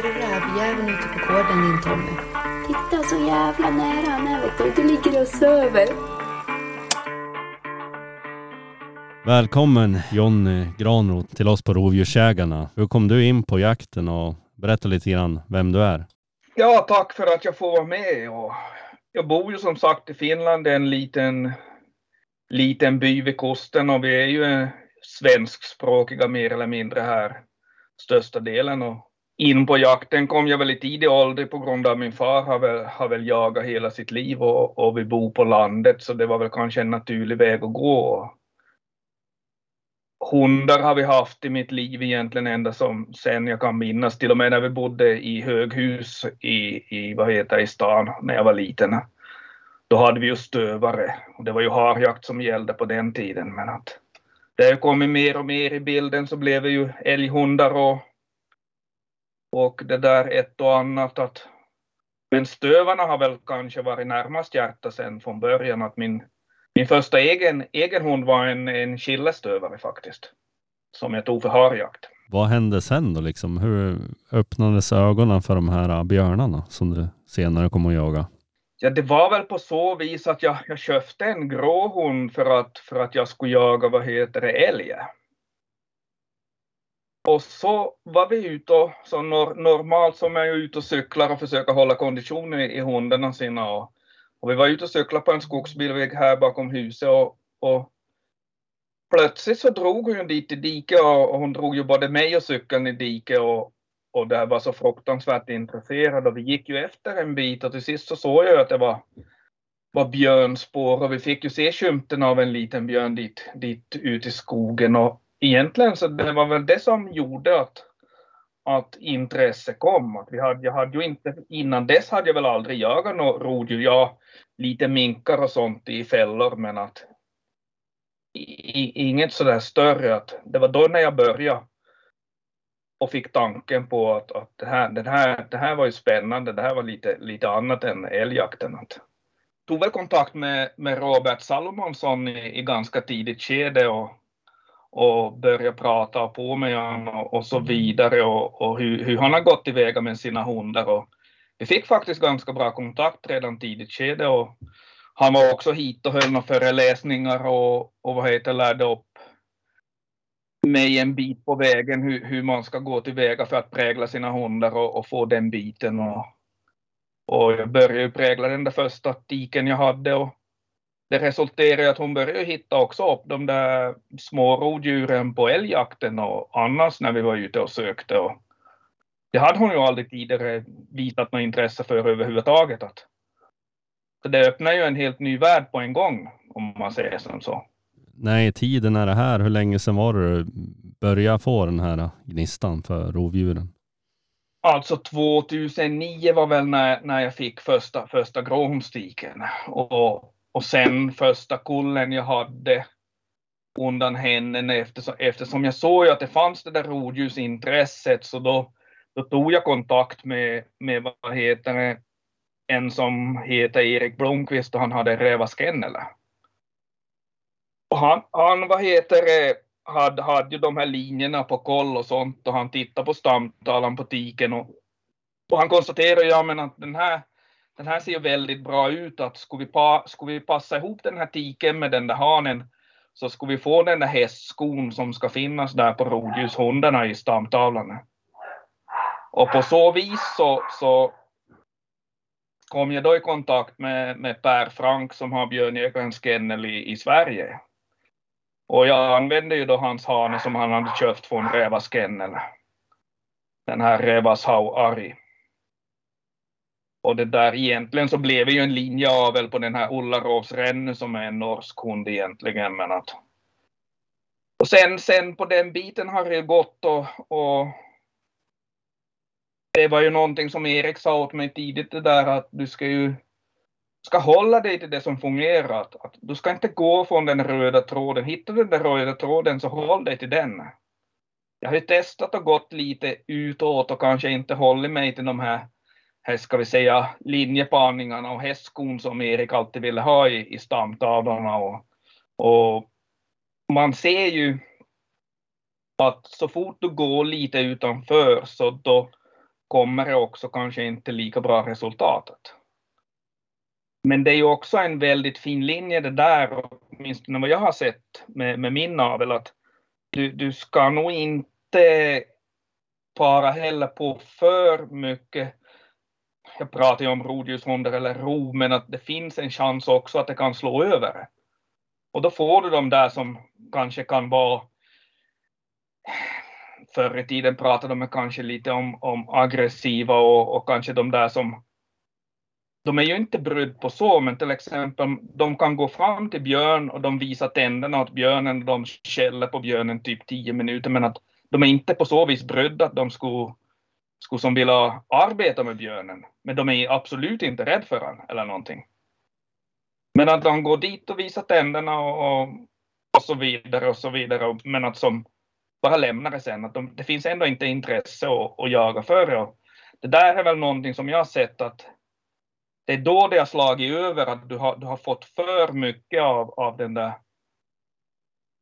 är det rävjäveln ute på gården din Tommy. Titta så jävla nära han är vet du. Du ligger och söver. Välkommen Jonny Granroth till oss på Rovdjursjägarna. Hur kom du in på jakten och berätta lite grann vem du är? Ja, tack för att jag får vara med. Och jag bor ju som sagt i Finland, en liten, liten by vid kusten och vi är ju svenskspråkiga mer eller mindre här största delen. Och in på jakten kom jag väl i tidig ålder på grund av min far har väl, har väl jagat hela sitt liv och, och vi bor på landet så det var väl kanske en naturlig väg att gå. Hundar har vi haft i mitt liv egentligen ända som sen jag kan minnas, till och med när vi bodde i höghus i, i, vad heter, i stan när jag var liten. Då hade vi ju stövare och det var ju harjakt som gällde på den tiden. Men att det har kommit mer och mer i bilden så blev det ju älghundar och, och det där ett och annat. Att, men stövarna har väl kanske varit närmast hjärtat sen från början. Att min, min första egen, egen hund var en, en chillestövare faktiskt. Som jag tog för harjakt. Vad hände sen då liksom? Hur öppnades ögonen för de här björnarna som du senare kom att jaga? Ja, det var väl på så vis att jag, jag köpte en grå hund för att, för att jag skulle jaga, vad heter det, älg. Och så var vi ute och, så nor, normalt som är ute och cyklar och försöker hålla konditionen i, i hundarna sina. Och, och vi var ute och cyklade på en skogsbilväg här bakom huset och, och plötsligt så drog hon dit i diket och, och hon drog ju både mig och cykeln i diket och, och det var så fruktansvärt intresserad och vi gick ju efter en bit och till sist så såg jag att det var, var björnspår och vi fick ju se skymten av en liten björn dit, dit ut i skogen och egentligen så det var väl det som gjorde att, att intresse kom. Att vi hade, jag hade ju inte, innan dess hade jag väl aldrig jagat något rovdjur, ja, lite minkar och sånt i fällor men att i, inget sådär större. Att det var då när jag började och fick tanken på att, att det, här, det, här, det här var ju spännande, det här var lite, lite annat än älgjakten. Att, tog väl kontakt med, med Robert Salomonsson i, i ganska tidigt skede och, och börja prata på med honom och, och, så vidare och, och hur, hur, han har gått tillväga med sina hundar. Och vi fick faktiskt ganska bra kontakt redan tidigt skede och han var också hit och höll några föreläsningar och, och vad heter, lärde upp mig en bit på vägen hur, hur man ska gå tillväga för att prägla sina hundar och, och få den biten. Och, och jag började prägla den där första tiken jag hade och det resulterade i att hon började hitta också upp de där små rovdjuren på älgjakten och annars när vi var ute och sökte. Och det hade hon ju aldrig tidigare visat något intresse för överhuvudtaget. Att, så det öppnar ju en helt ny värld på en gång om man säger som så. Nej, tiden är det här. Hur länge sedan var det du började få den här gnistan för rovdjuren? Alltså 2009 var väl när, när jag fick första, första gråhomstiken. Och, och sen första kullen jag hade undan henne eftersom, eftersom jag såg att det fanns det där rovdjursintresset så då, då tog jag kontakt med, med vad heter det, en som heter Erik Blomqvist och han hade rävaskennele. Och han, han vad heter det, hade, hade ju de här linjerna på koll och sånt och han tittade på stamtalan på tiken och, och han konstaterade ja men att den här, den här ser ju väldigt bra ut att skulle vi, pa, skulle vi passa ihop den här tiken med den där hanen så skulle vi få den där hästskon som ska finnas där på rovdjurshundarna i stamtavlan. Och på så vis så, så kom jag då i kontakt med, med Per Frank som har björnjägarens kennel i, i Sverige. Och jag använde ju då hans hane som han hade köpt från Revas kennel. Den här Revas Hau Ari. Och det där egentligen så blev det ju en linje avel på den här Ullarovs som är en norsk hund egentligen. Men att... Och sen, sen på den biten har det gått och, och det var ju någonting som Erik sa åt mig tidigt det där att du ska ju ska hålla dig till det som fungerar. Att du ska inte gå från den röda tråden. Hittar du den röda tråden så håll dig till den. Jag har ju testat och gått lite utåt och kanske inte hållit mig till de här, här ska vi säga, linjepaningarna och hästskon som Erik alltid ville ha i, i stamtavlorna. Och, och man ser ju att så fort du går lite utanför så då, kommer det också kanske inte lika bra resultatet. Men det är ju också en väldigt fin linje det där, åtminstone vad jag har sett med, med min navel, att du, du ska nog inte para heller på för mycket. Jag pratar ju om rodjurshundar eller ro, men att det finns en chans också att det kan slå över. Och då får du de där som kanske kan vara Förr i tiden pratade man kanske lite om, om aggressiva och, och kanske de där som de är ju inte brydd på så, men till exempel de kan gå fram till björn och de visar tänderna åt björnen och de skäller på björnen typ tio minuter, men att de är inte på så vis brydda att de skulle, skulle som vilja arbeta med björnen. Men de är absolut inte rädda för honom eller någonting. Men att de går dit och visar tänderna och, och, och så vidare och så vidare, men att som bara lämnar det sen, att de, det finns ändå inte intresse att, att jaga för det. Och det där är väl någonting som jag har sett att det är då det har slagit över att du har, du har fått för mycket av, av den där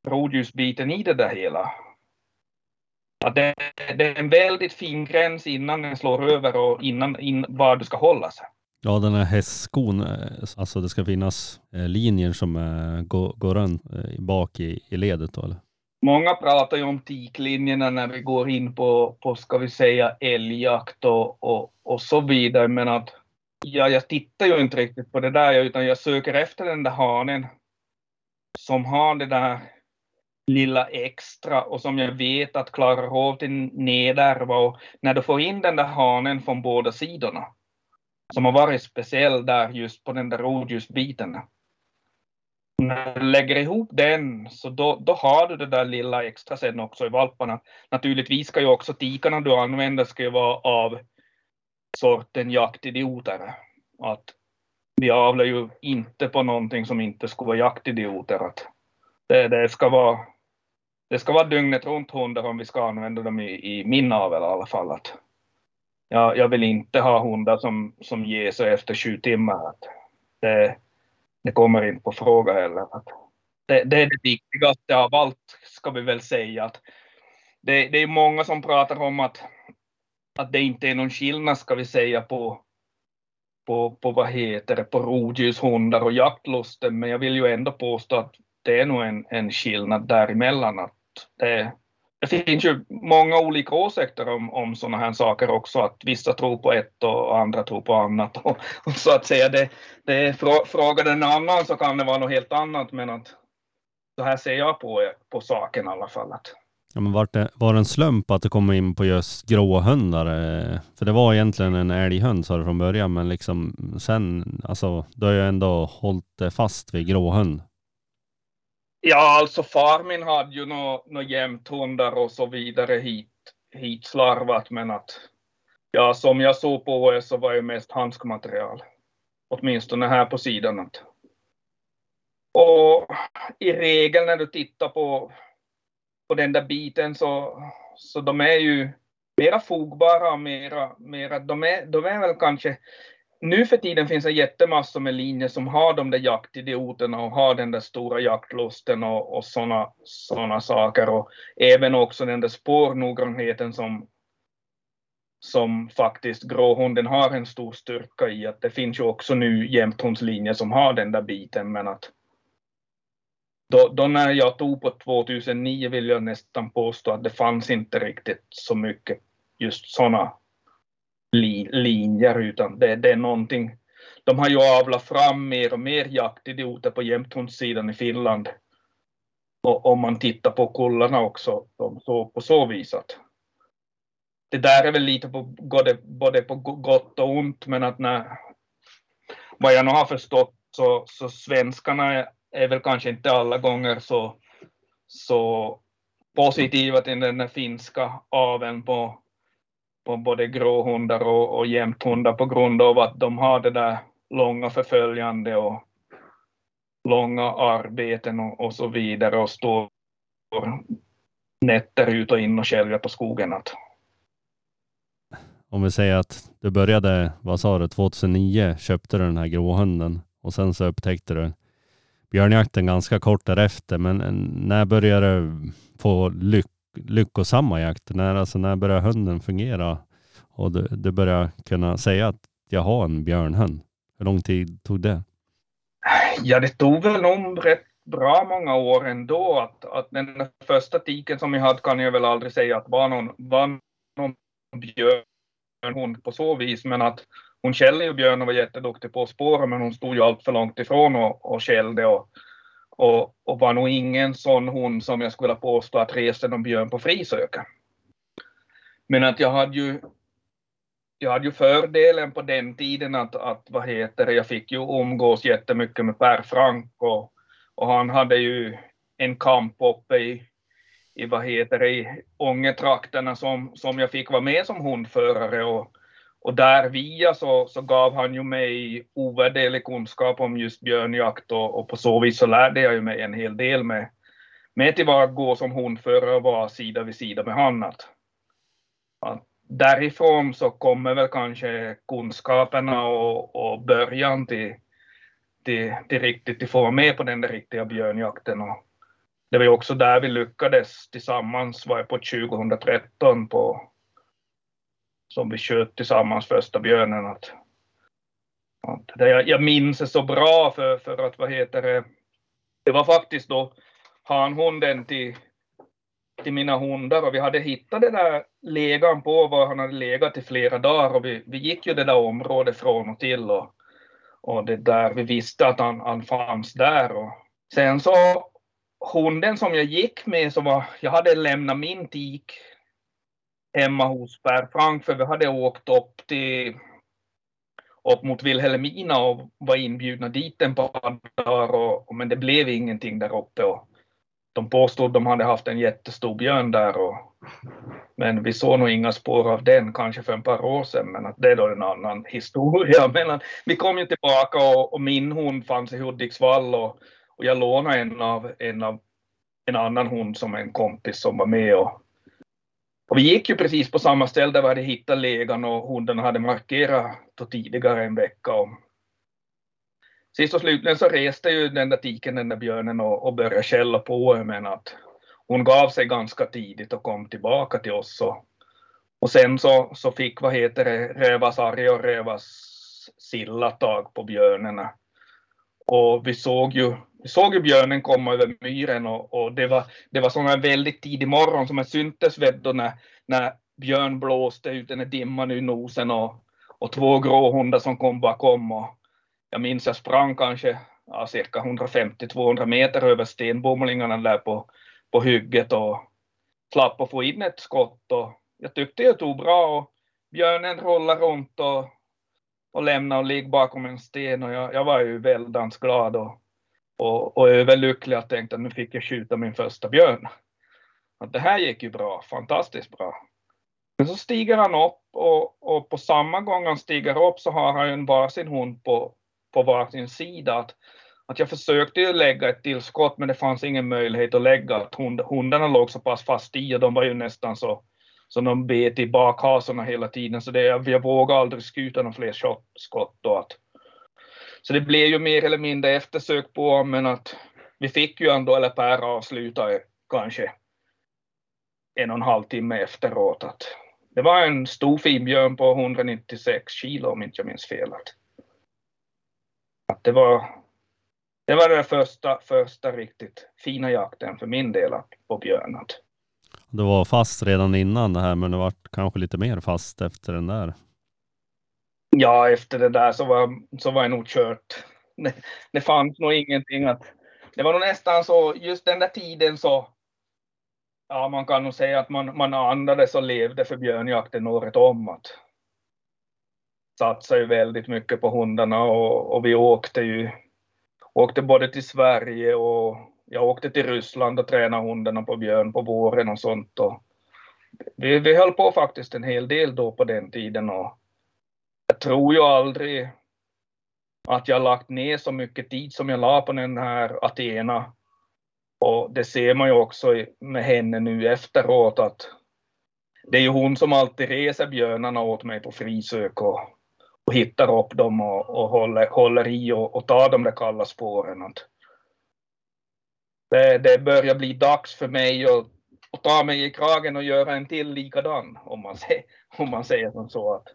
rovdjursbiten i det där hela. Att det, det, är en väldigt fin gräns innan den slår över och innan in, var du ska hålla sig. Ja, den här hästskon, eh, alltså det ska finnas eh, linjer som eh, går, går runt bak i, i ledet då eller? Många pratar ju om tiklinjerna när vi går in på, på ska vi säga, älgjakt och, och, och så vidare, men att ja, jag tittar ju inte riktigt på det där, utan jag söker efter den där hanen som har det där lilla extra och som jag vet att klarar av till nedärva. Och när du får in den där hanen från båda sidorna, som har varit speciell där just på den där rådjursbiten. När du lägger ihop den, så då, då har du det där lilla extra sen också i valparna. Naturligtvis ska ju också tikarna du använder ska ju vara av sorten jaktidioter. Att vi avlar ju inte på någonting som inte skulle vara jaktidioter. Att det, det, ska vara, det ska vara dygnet runt hundar om vi ska använda dem i, i min avel i alla fall. Att jag, jag vill inte ha hundar som, som ger sig efter sju timmar. Att det, det kommer inte på fråga heller. Att det, det är det viktigaste av allt, ska vi väl säga. Att det, det är många som pratar om att att det inte är någon skillnad ska vi säga på, på, på vad heter det, på rovdjurshundar och jaktlusten, men jag vill ju ändå påstå att det är nog en, en skillnad däremellan. Att det, eh, det finns ju många olika åsikter om, om sådana här saker också, att vissa tror på ett och andra tror på annat. Och, och så att säga, det, det frågar en annan så kan det vara något helt annat, men att så här ser jag på, på saken i alla fall. Att, Ja, men var det, var det en slump att det kom in på just gråhundar? Eh, för det var egentligen en älghund sa du från början, men liksom sen, alltså, du har ju ändå hållit fast vid gråhund. Ja, alltså far min hade ju några nå jämthundar och så vidare hit, hit slarvat, men att ja, som jag såg på det så var det mest handskmaterial. Åtminstone här på sidan. Och i regel när du tittar på på den där biten så, så de är ju mera fogbara och mera, mera de, är, de är väl kanske nu för tiden finns det jättemassor med linjer som har de där jaktidioterna och har den där stora jaktlusten och, och sådana såna saker och även också den där spårnoggrannheten som, som faktiskt gråhunden har en stor styrka i. Att det finns ju också nu jämthundslinjer som har den där biten men att då, då, när jag tog på 2009 vill jag nästan påstå att det fanns inte riktigt så mycket just sådana li, linjer, utan det, det, är någonting. De har ju avlat fram mer och mer jaktidioter på jämthundssidan i Finland. Och om man tittar på kullarna också, de så, på så vis att det där är väl lite på både, både på gott och ont, men att när vad jag nu har förstått så, så svenskarna är väl kanske inte alla gånger så, så positiva till den finska aveln på, på både gråhundar och, och jämthundar på grund av att de har det där långa förföljande och långa arbeten och, och så vidare och står nätter ut och in och skälver på skogen. Att. Om vi säger att du började, vad sa du, 2009 köpte du den här gråhunden och sen så upptäckte du björnjakten ganska kort därefter. Men när började du få lyck lyckosamma jakter? När, alltså, när börjar hunden fungera? och du, du började kunna säga att jag har en björnhund? Hur lång tid tog det? Ja, det tog väl nog rätt bra många år ändå. Att, att den första tiken som jag hade kan jag väl aldrig säga att var någon, var någon björnhund på så vis, men att hon skällde ju björnen och var jätteduktig på att spåra, men hon stod ju allt för långt ifrån och, och skällde och, och, och var nog ingen sån hund som jag skulle påstå att reste någon björn på frisöka. Men att jag hade ju jag hade ju fördelen på den tiden att, att vad heter det, jag fick ju umgås jättemycket med Per Frank och, och han hade ju en kamp uppe i, i vad heter det, i Ångetrakterna som, som jag fick vara med som hundförare och, och där via så, så gav han ju mig ovärderlig kunskap om just björnjakt och, och på så vis så lärde jag ju mig en hel del med, med till att gå som hundförare och vara sida vid sida med honom. Därifrån så kommer väl kanske kunskaperna och, och början till, till, till riktigt till få vara med på den där riktiga björnjakten. Och det var ju också där vi lyckades tillsammans, var jag på 2013 på som vi sköt tillsammans första björnen. Att, att det, jag, jag minns det så bra för, för att vad heter det, det var faktiskt då hanhunden till, till mina hundar och vi hade hittat den där legan på var han hade legat i flera dagar och vi, vi gick ju det där området från och till och, och det där vi visste att han, han fanns där och sen så hunden som jag gick med så var, jag hade lämnat min tik hemma hos Per Frank för vi hade åkt upp till upp mot Vilhelmina och var inbjudna dit en par dagar och, men det blev ingenting där uppe och de påstod de hade haft en jättestor björn där och, men vi såg nog inga spår av den kanske för ett par år sedan men att det är då en annan historia. Men att vi kom ju tillbaka och, och min hund fanns i Hudiksvall och, och jag lånade en av, en av en annan hund som en kompis som var med och, och vi gick ju precis på samma ställe där vi hade hittat legan och hunden hade markerat tidigare en vecka. Och sist och slutligen så reste ju den där tiken, den där björnen och, och började källa på men att hon gav sig ganska tidigt och kom tillbaka till oss. Och, och sen så, så fick, vad heter det, Rövas Arje och Rövas Silla tag på björnarna. Och vi såg ju, vi såg ju björnen komma över myren och, och det var, det var sån väldigt tidig morgon som jag syntes vet då när, när björn blåste ut den här dimman ur nosen och, och två gråhundar som kom bakom och jag minns jag sprang kanske ja, cirka 150-200 meter över stenbomlingarna där på, på hygget och slapp att få in ett skott och jag tyckte jag tog bra och björnen rullade runt och och lämnade och ligg bakom en sten och jag, jag var ju väldigt glad och, och, och överlycklig att tänkte att nu fick jag skjuta min första björn. Att det här gick ju bra, fantastiskt bra. Men så stiger han upp och, och på samma gång han stiger upp så har han ju varsin hund på, på varsin sida. Att, att jag försökte ju lägga ett tillskott men det fanns ingen möjlighet att lägga. Att hund, hundarna låg så pass fast i och de var ju nästan så så de bet i bakhasorna hela tiden, så det, jag vågade aldrig skjuta några fler skott. Då att, så det blev ju mer eller mindre eftersök på men att vi fick ju ändå, eller Per avslutade kanske en och en halv timme efteråt. Att det var en stor finbjörn på 196 kilo om inte jag minns fel. Att, att det var det var den första, första riktigt fina jakten för min del på björn. Det var fast redan innan det här, men det var kanske lite mer fast efter den där. Ja, efter det där så var, så var jag nog kört. Det, det fanns nog ingenting att... Det var nog nästan så, just den där tiden så... Ja, man kan nog säga att man, man andades och levde för björnjakten året om. Att satsade ju väldigt mycket på hundarna och, och vi åkte ju åkte både till Sverige och jag åkte till Ryssland och tränade hundarna på björn på våren och sånt. Och vi, vi höll på faktiskt en hel del då på den tiden och jag tror ju aldrig att jag lagt ner så mycket tid som jag la på den här Athena. Och det ser man ju också med henne nu efteråt att det är ju hon som alltid reser björnarna åt mig på frisök och, och hittar upp dem och, och håller, håller i och, och tar de där kalla spåren. Att det, det börjar bli dags för mig att att ta mig i kragen och göra en till likadan, om man säger, om man säger som så. Att,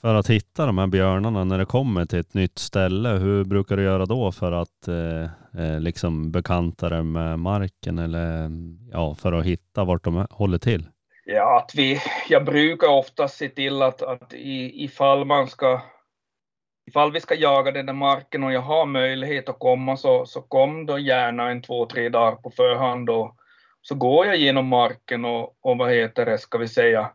för att hitta de här björnarna när det kommer till ett nytt ställe, hur brukar du göra då för att eh, eh liksom bekanta dig med marken eller ja, för att hitta vart de håller till? Ja, att vi, jag brukar ofta se till att, att i, ifall man ska ifall vi ska jaga den där marken och jag har möjlighet att komma så, så kom då gärna en två, tre dagar på förhand och så går jag genom marken och, och vad heter det, ska vi säga,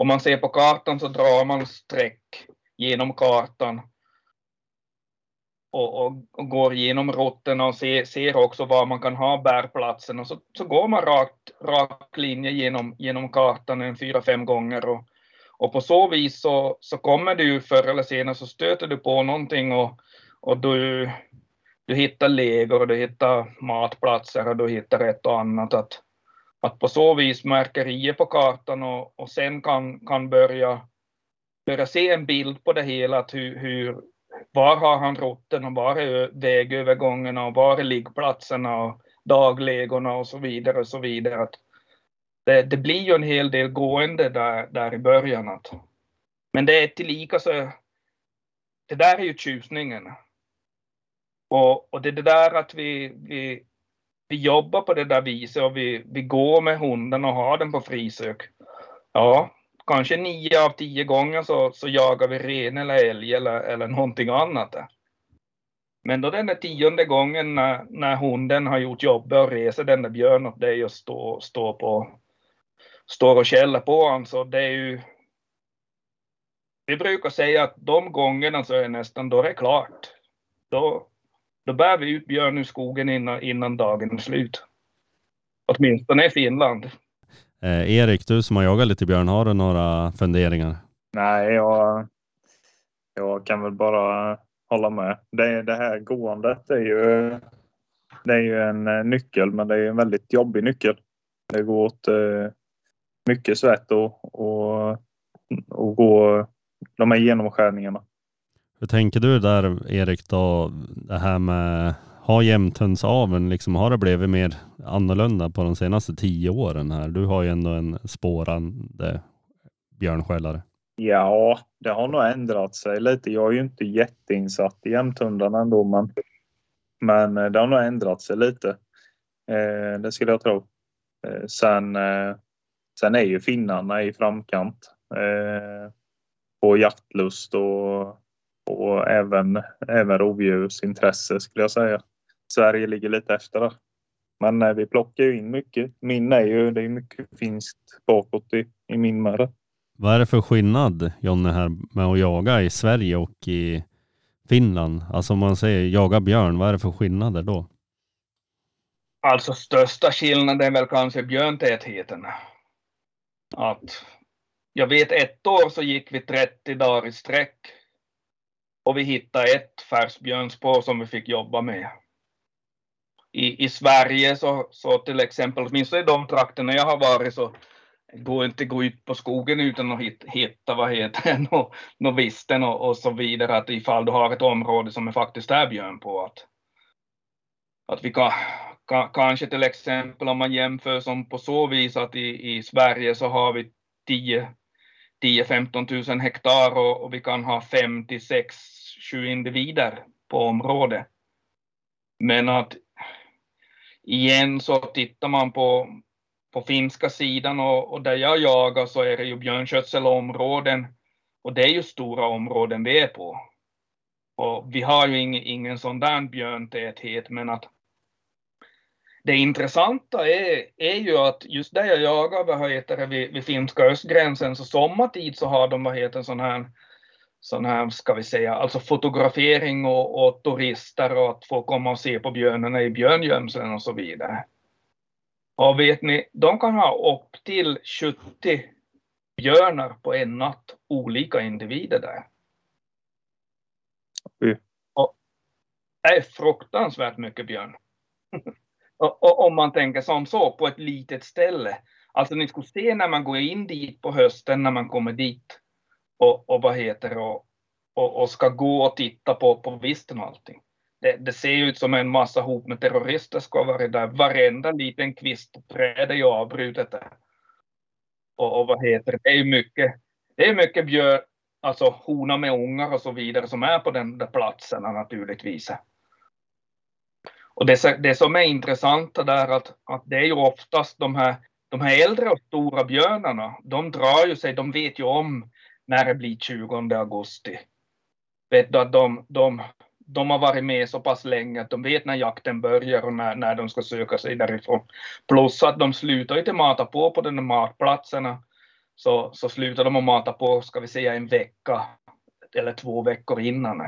om man ser på kartan så drar man streck genom kartan och, och, och går igenom rutterna och ser, ser också var man kan ha bärplatsen och så, så går man rakt, rak linje genom, genom kartan en fyra, fem gånger och, och på så vis så, så kommer du förr eller senare så stöter du på någonting och, och du, du hittar legor och du hittar matplatser och du hittar ett och annat. Att, att på så vis märkerier på kartan och, och sen kan, kan börja, börja se en bild på det hela, att hur, hur, var har han rotten och var är vägövergångarna och var är liggplatserna och daglegorna och så vidare och så vidare. Att det, det blir ju en hel del gående där, där i början. Att, men det är tillika så, det där är ju tjusningen. Och, och det är det där att vi, vi, vi jobbar på det där viset och vi, vi går med hunden och har den på frisök. Ja, kanske nio av tio gånger så, så jagar vi ren eller älg eller, eller någonting annat. Men då den där tionde gången när, när hunden har gjort jobbet och reser den där björnen åt dig och står stå på, står och käller på honom, så det är ju... Vi brukar säga att de gångerna så är det nästan, då är det klart. Då, då bär vi ut björn ur skogen innan, innan dagen är slut. Åtminstone i Finland. Eh, Erik, du som har jagat lite björn, har du några funderingar? Nej, jag, jag kan väl bara hålla med. Det, det här gåendet är ju, det är ju en eh, nyckel, men det är en väldigt jobbig nyckel. Det går åt eh, mycket svett och, och, och gå de här genomskärningarna. Hur tänker du där Erik då, det här med ha jämthundsaveln, liksom, har det blivit mer annorlunda på de senaste tio åren här? Du har ju ändå en spårande björnskällare. Ja, det har nog ändrat sig lite. Jag är ju inte jätteinsatt i jämthundarna ändå, men, men eh, det har nog ändrat sig lite. Eh, det skulle jag tro. Eh, sen eh, Sen är ju finnarna i framkant eh, på jaktlust och, och även, även rovdjursintresse skulle jag säga. Sverige ligger lite efter där. Men eh, vi plockar ju in mycket. Min är ju, det är mycket finskt bakåt i, i min med Vad är det för skillnad Jonne här med att jaga i Sverige och i Finland? Alltså om man säger jaga björn, vad är det för skillnader då? Alltså största skillnaden är väl kanske björntätheten att jag vet ett år så gick vi 30 dagar i sträck och vi hittade ett färsbjörnspår som vi fick jobba med. I, i Sverige så, så till exempel, åtminstone i de trakterna jag har varit så går inte gå ut på skogen utan att hitta, hitta vad heter det, no, no visten och, och, så vidare, att ifall du har ett område som är faktiskt är björn på. Att, att vi kan, kanske till exempel om man jämför som på så vis att i, i Sverige så har vi 10-15 000 hektar och, och, vi kan ha 5 till 6, 20 individer på området. Men att igen så tittar man på, på finska sidan och, och där jag jagar så är det ju björnskötselområden och det är ju stora områden vi är på. Och vi har ju ingen, ingen sån där björntäthet men att det intressanta är, är ju att just där jag jagar vad heter det, vid, vid finska östgränsen, så sommartid så har de vad heter sån här, sån här, ska vi säga, alltså fotografering och, och turister och att få komma och se på björnarna i björngömseln och så vidare. Och vet ni, de kan ha upp till 70 björnar på en natt, olika individer där. Mm. Och det är fruktansvärt mycket björn. Och, om man tänker som så, på ett litet ställe. Alltså ni skulle se när man går in dit på hösten, när man kommer dit och, och vad heter och, och, och ska gå och titta på, på visten och allting. det, det, ser ut som en massa hop med terrorister ska vara där. Varenda liten kvistträd är ju avbrutet där. Och, och vad heter det, det är ju mycket, det är mycket björn, alltså hona med ungar och så vidare som är på den där platsen naturligtvis. Och det, det som är intressant där att, att det är ju oftast de här, de här äldre och stora björnarna, de drar ju sig, de vet ju om när det blir 20 augusti. Vet du att de, de, de har varit med så pass länge att de vet när jakten börjar och när, när de ska söka sig därifrån. Plus att de slutar inte mata på på de där matplatserna. Så, så slutar de att mata på, ska vi säga en vecka eller två veckor innan.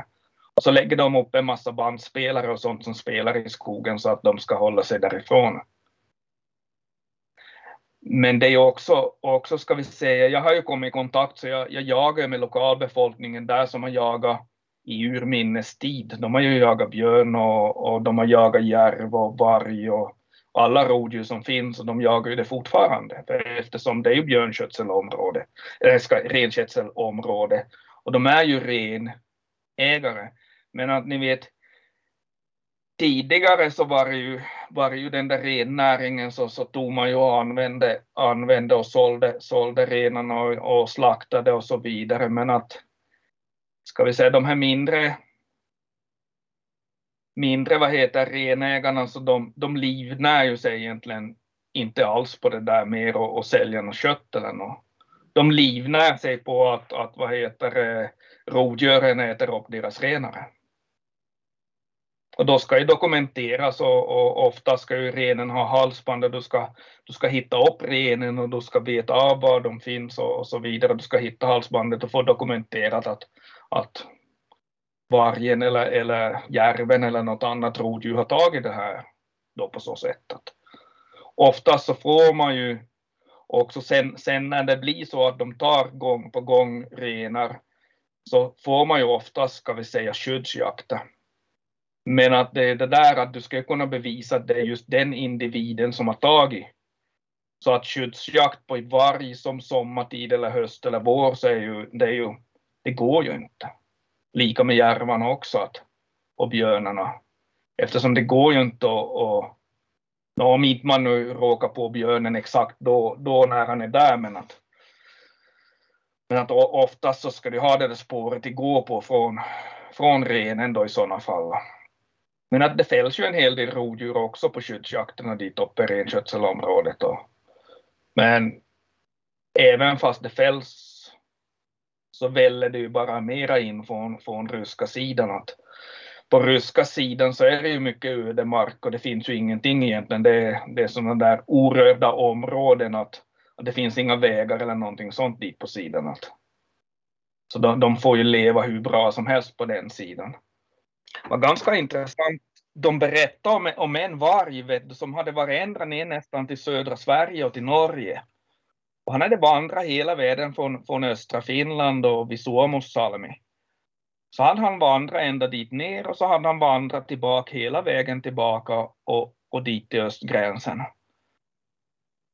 Och så lägger de upp en massa bandspelare och sånt som spelar i skogen så att de ska hålla sig därifrån. Men det är också, också ska vi säga, jag har ju kommit i kontakt så jag, jag jagar med lokalbefolkningen där som har jagat i urminnes tid. De har ju jagat björn och, och de har jagat järv och varg och alla rovdjur som finns och de jagar ju det fortfarande eftersom det är ju björnskötselområde, eller ska, renskötselområde och de är ju renägare. Men att ni vet, tidigare så var det ju, var det ju den där rennäringen så, så tog man ju och använde, använde och sålde, sålde renarna och, och slaktade och så vidare. Men att, ska vi säga de här mindre, mindre vad heter renägarna, så de, de livnär ju sig egentligen inte alls på det där mer och, och sälja något kött eller något. De livnär sig på att, att vad heter eh, rovdjuren äter upp deras renare. Och då ska ju dokumenteras och, och ofta ska ju renen ha halsband du ska, du ska hitta upp renen och du ska veta av var de finns och, och, så vidare. Du ska hitta halsbandet och få dokumenterat att, att vargen eller, eller järven eller något annat rovdjur har tagit det här då på så sätt. Att oftast så får man ju också sen, sen när det blir så att de tar gång på gång renar så får man ju oftast, ska vi säga, skyddsjakter men att det är det där att du ska kunna bevisa att det är just den individen som har tagit. Så att skyddsjakt på varg som sommartid eller höst eller vår så är ju, det, är ju, det går ju inte. Lika med järvarna också att, och björnarna. Eftersom det går ju inte att, om inte man nu råkar på björnen exakt då, då när han är där men att men att oftast så ska du ha det där spåret att gå på från, från renen då i sådana fall. Men att det fälls ju en hel del rovdjur också på skyddsjakterna dit uppe i renskötselområdet. Och, men även fast det fälls så väller det ju bara mera in från, från ryska sidan. Att på ryska sidan så är det ju mycket ödemark och det finns ju ingenting egentligen. Det är, det är sådana där orörda områden att, att det finns inga vägar eller någonting sånt dit på sidan. Att, så de, de får ju leva hur bra som helst på den sidan var ganska intressant. De berättade om, om en varg vet, som hade varit ända ner nästan till södra Sverige och till Norge. Och han hade vandrat hela vägen från, från östra Finland och vid Suomussalmi. Så hade han vandrat ända dit ner och så hade han vandrat tillbaka hela vägen tillbaka och, och dit till östgränsen.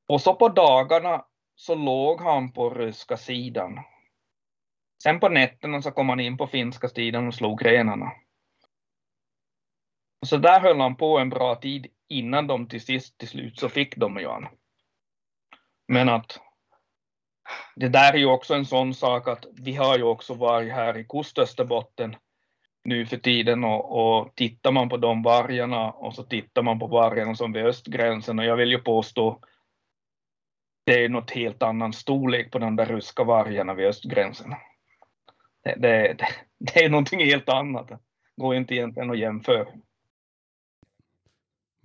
Och så på dagarna så låg han på ryska sidan. Sen på nätterna så kom han in på finska sidan och slog renarna. Så där höll han på en bra tid innan de till sist till slut så fick de ju han. Men att det där är ju också en sån sak att vi har ju också varit här i Kustösterbotten nu för tiden och, och tittar man på de vargarna och så tittar man på vargarna som vid östgränsen och jag vill ju påstå det är något helt annan storlek på de där ryska vargarna vid östgränsen. Det, det, det, det är någonting helt annat. Det går inte egentligen att jämföra.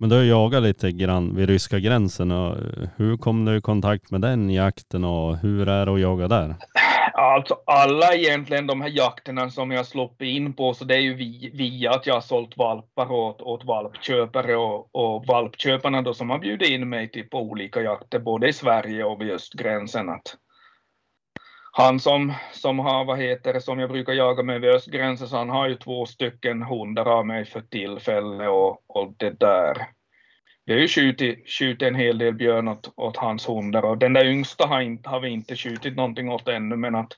Men du har jagat lite grann vid ryska gränsen. Och eh, hur kom du i kontakt med den jakten och hur är det att jaga där? Alltså alla egentligen de här jakterna som jag sluppit in på, så det är ju via att jag har sålt valpar åt, åt valpköpare och, och valpköparna då som har bjudit in mig till på olika jakter, både i Sverige och vid östgränsen. Att han som, som har, vad heter det, som jag brukar jaga med vid östgränsen, så han har ju två stycken hundar av mig för tillfälle och, och det där. Vi har ju skjutit, skjutit en hel del björn åt, åt hans hundar och den där yngsta har, inte, har vi inte skjutit någonting åt ännu, men att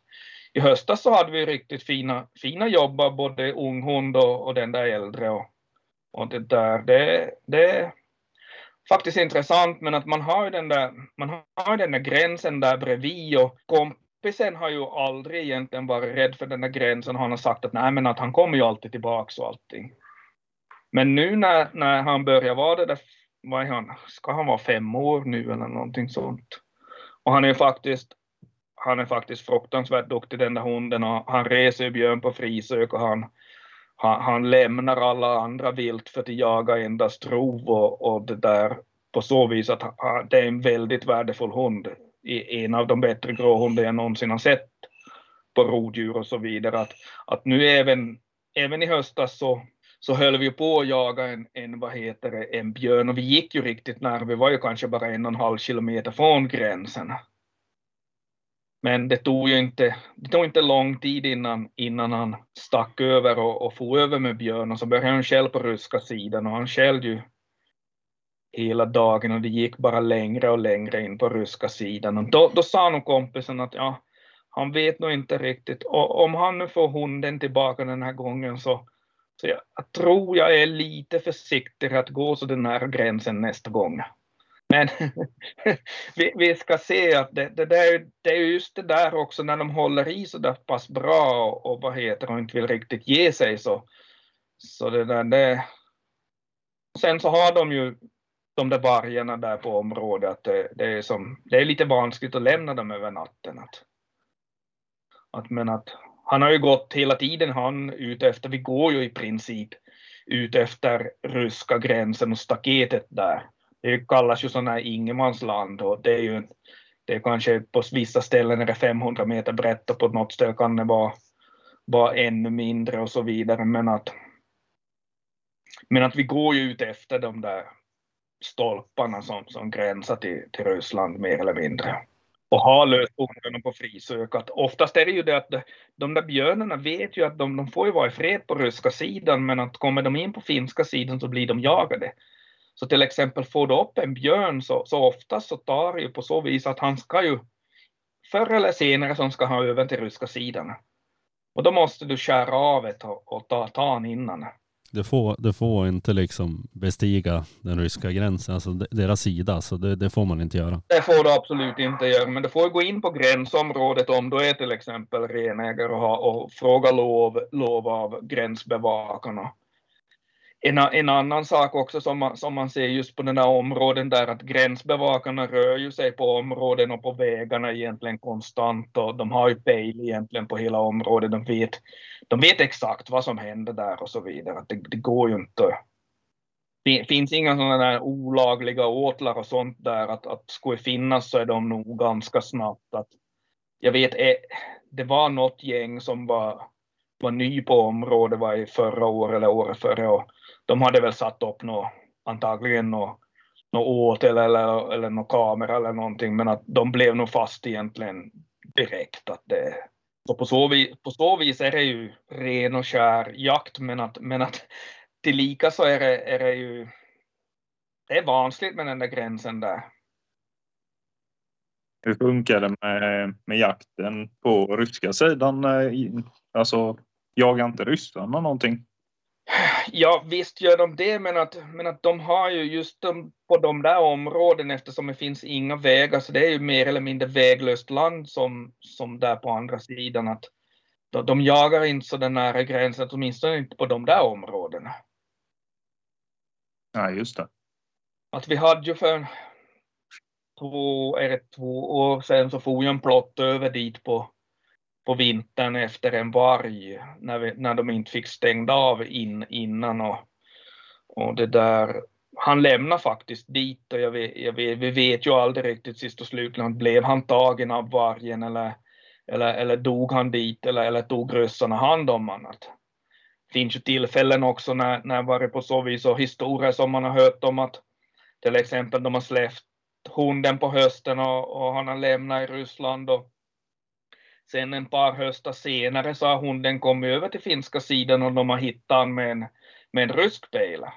i höstas så hade vi riktigt fina, fina jobb av både unghund och, och den där äldre och och det där, det, det är faktiskt intressant, men att man har ju den där, man har den där gränsen där bredvid och kompisen har ju aldrig egentligen varit rädd för den där gränsen. Han har sagt att nej, men att han kommer ju alltid tillbaks och allting. Men nu när, när han börjar vara det där, vad är han, ska han vara fem år nu eller någonting sånt? Och han är faktiskt, han är faktiskt fruktansvärt duktig den där hunden och han reser björn på frisök och han, han, han lämnar alla andra vilt för att jaga endast rov och, och det där på så vis att han, det är en väldigt värdefull hund. En av de bättre gråhundar jag någonsin har sett på rovdjur och så vidare. Att, att nu även, även i höstas så så höll vi på att jaga en, en, vad heter det, en björn och vi gick ju riktigt nära, vi var ju kanske bara en och en halv kilometer från gränsen. Men det tog ju inte, det tog inte lång tid innan, innan han stack över och, och for över med björn och så började han själv på ryska sidan och han skällde ju hela dagen och det gick bara längre och längre in på ryska sidan. Och då, då sa nog kompisen att ja, han vet nog inte riktigt. Och om han nu får hunden tillbaka den här gången så, så jag, jag tror jag är lite försiktig att gå så den här gränsen nästa gång. Men vi, vi, ska se att det, det, där, det är just det där också när de håller i så där pass bra och, och vad heter och inte vill riktigt ge sig så, så det där, det, sen så har de ju de där vargarna där på området, att det, det, är, som, det är lite vanskligt att lämna dem över natten. Att, att, men att han har ju gått hela tiden han ute efter, vi går ju i princip ut efter ryska gränsen och staketet där. Det kallas ju sådana här ingenmansland och det är ju det är kanske på vissa ställen är det 500 meter brett och på något ställe kan det vara, vara ännu mindre och så vidare. Men att, men att vi går ju ut efter de där stolparna som, som gränsar till, till Ryssland mer eller mindre och har löst på frisök. Att oftast är det ju det att de där björnarna vet ju att de, de får ju vara i fred på ryska sidan, men att kommer de in på finska sidan så blir de jagade. Så till exempel får du upp en björn så, så oftast så tar det ju på så vis att han ska ju förr eller senare som ska ha över till ryska sidan. Och då måste du skära av ett och, och ta, ta han innan. Det får, det får inte liksom bestiga den ryska gränsen, alltså deras sida, så det, det, får man inte göra. Det får du absolut inte göra, men du får gå in på gränsområdet om du är till exempel renägare och, ha, och fråga lov, lov av gränsbevakarna en, en annan sak också som man, som man ser just på den här områden där att gränsbevakarna rör ju sig på områden och på vägarna egentligen konstant och de har ju pejl egentligen på hela området. De vet, de vet exakt vad som händer där och så vidare. Att det, det går ju inte. Det finns inga sådana där olagliga åtlar och sånt där att, att skulle finnas så är de nog ganska snabbt. Att, jag vet, eh, det var något gäng som var, var ny på området var i förra året eller året före och de hade väl satt upp något, antagligen något, något åtel eller, eller någon kamera eller någonting, men att de blev nog fast egentligen direkt. Att det, så på, så vis, på så vis är det ju ren och skär jakt, men att, men att tillika så är det, är det ju det är vanskligt med den där gränsen där. Hur funkar det med, med jakten på ryska sidan? Eh, alltså, jagar inte ryssarna någonting? Ja, visst gör de det, men att, men att de har ju just de, på de där områdena, eftersom det finns inga vägar, så det är ju mer eller mindre väglöst land som, som där på andra sidan. Att de, de jagar inte så nära gränsen, åtminstone inte på de där områdena. Ja, just det. Att vi hade ju för två, är det två år sedan så får ju en plott över dit på på vintern efter en varg när, vi, när de inte fick stängda av in, innan och, och det där. Han lämnade faktiskt dit och jag vet, jag vet, vi vet ju aldrig riktigt sist och slutligen, blev han tagen av vargen eller, eller, eller dog han dit eller, eller tog ryssarna hand om honom? Det finns ju tillfällen också när, när varit på så vis och historier som man har hört om att till exempel de har släppt hunden på hösten och, och han har lämnat i Ryssland och Sen en par höstar senare så har hunden kommit över till finska sidan och de har hittat honom med en, med en rysk pejla.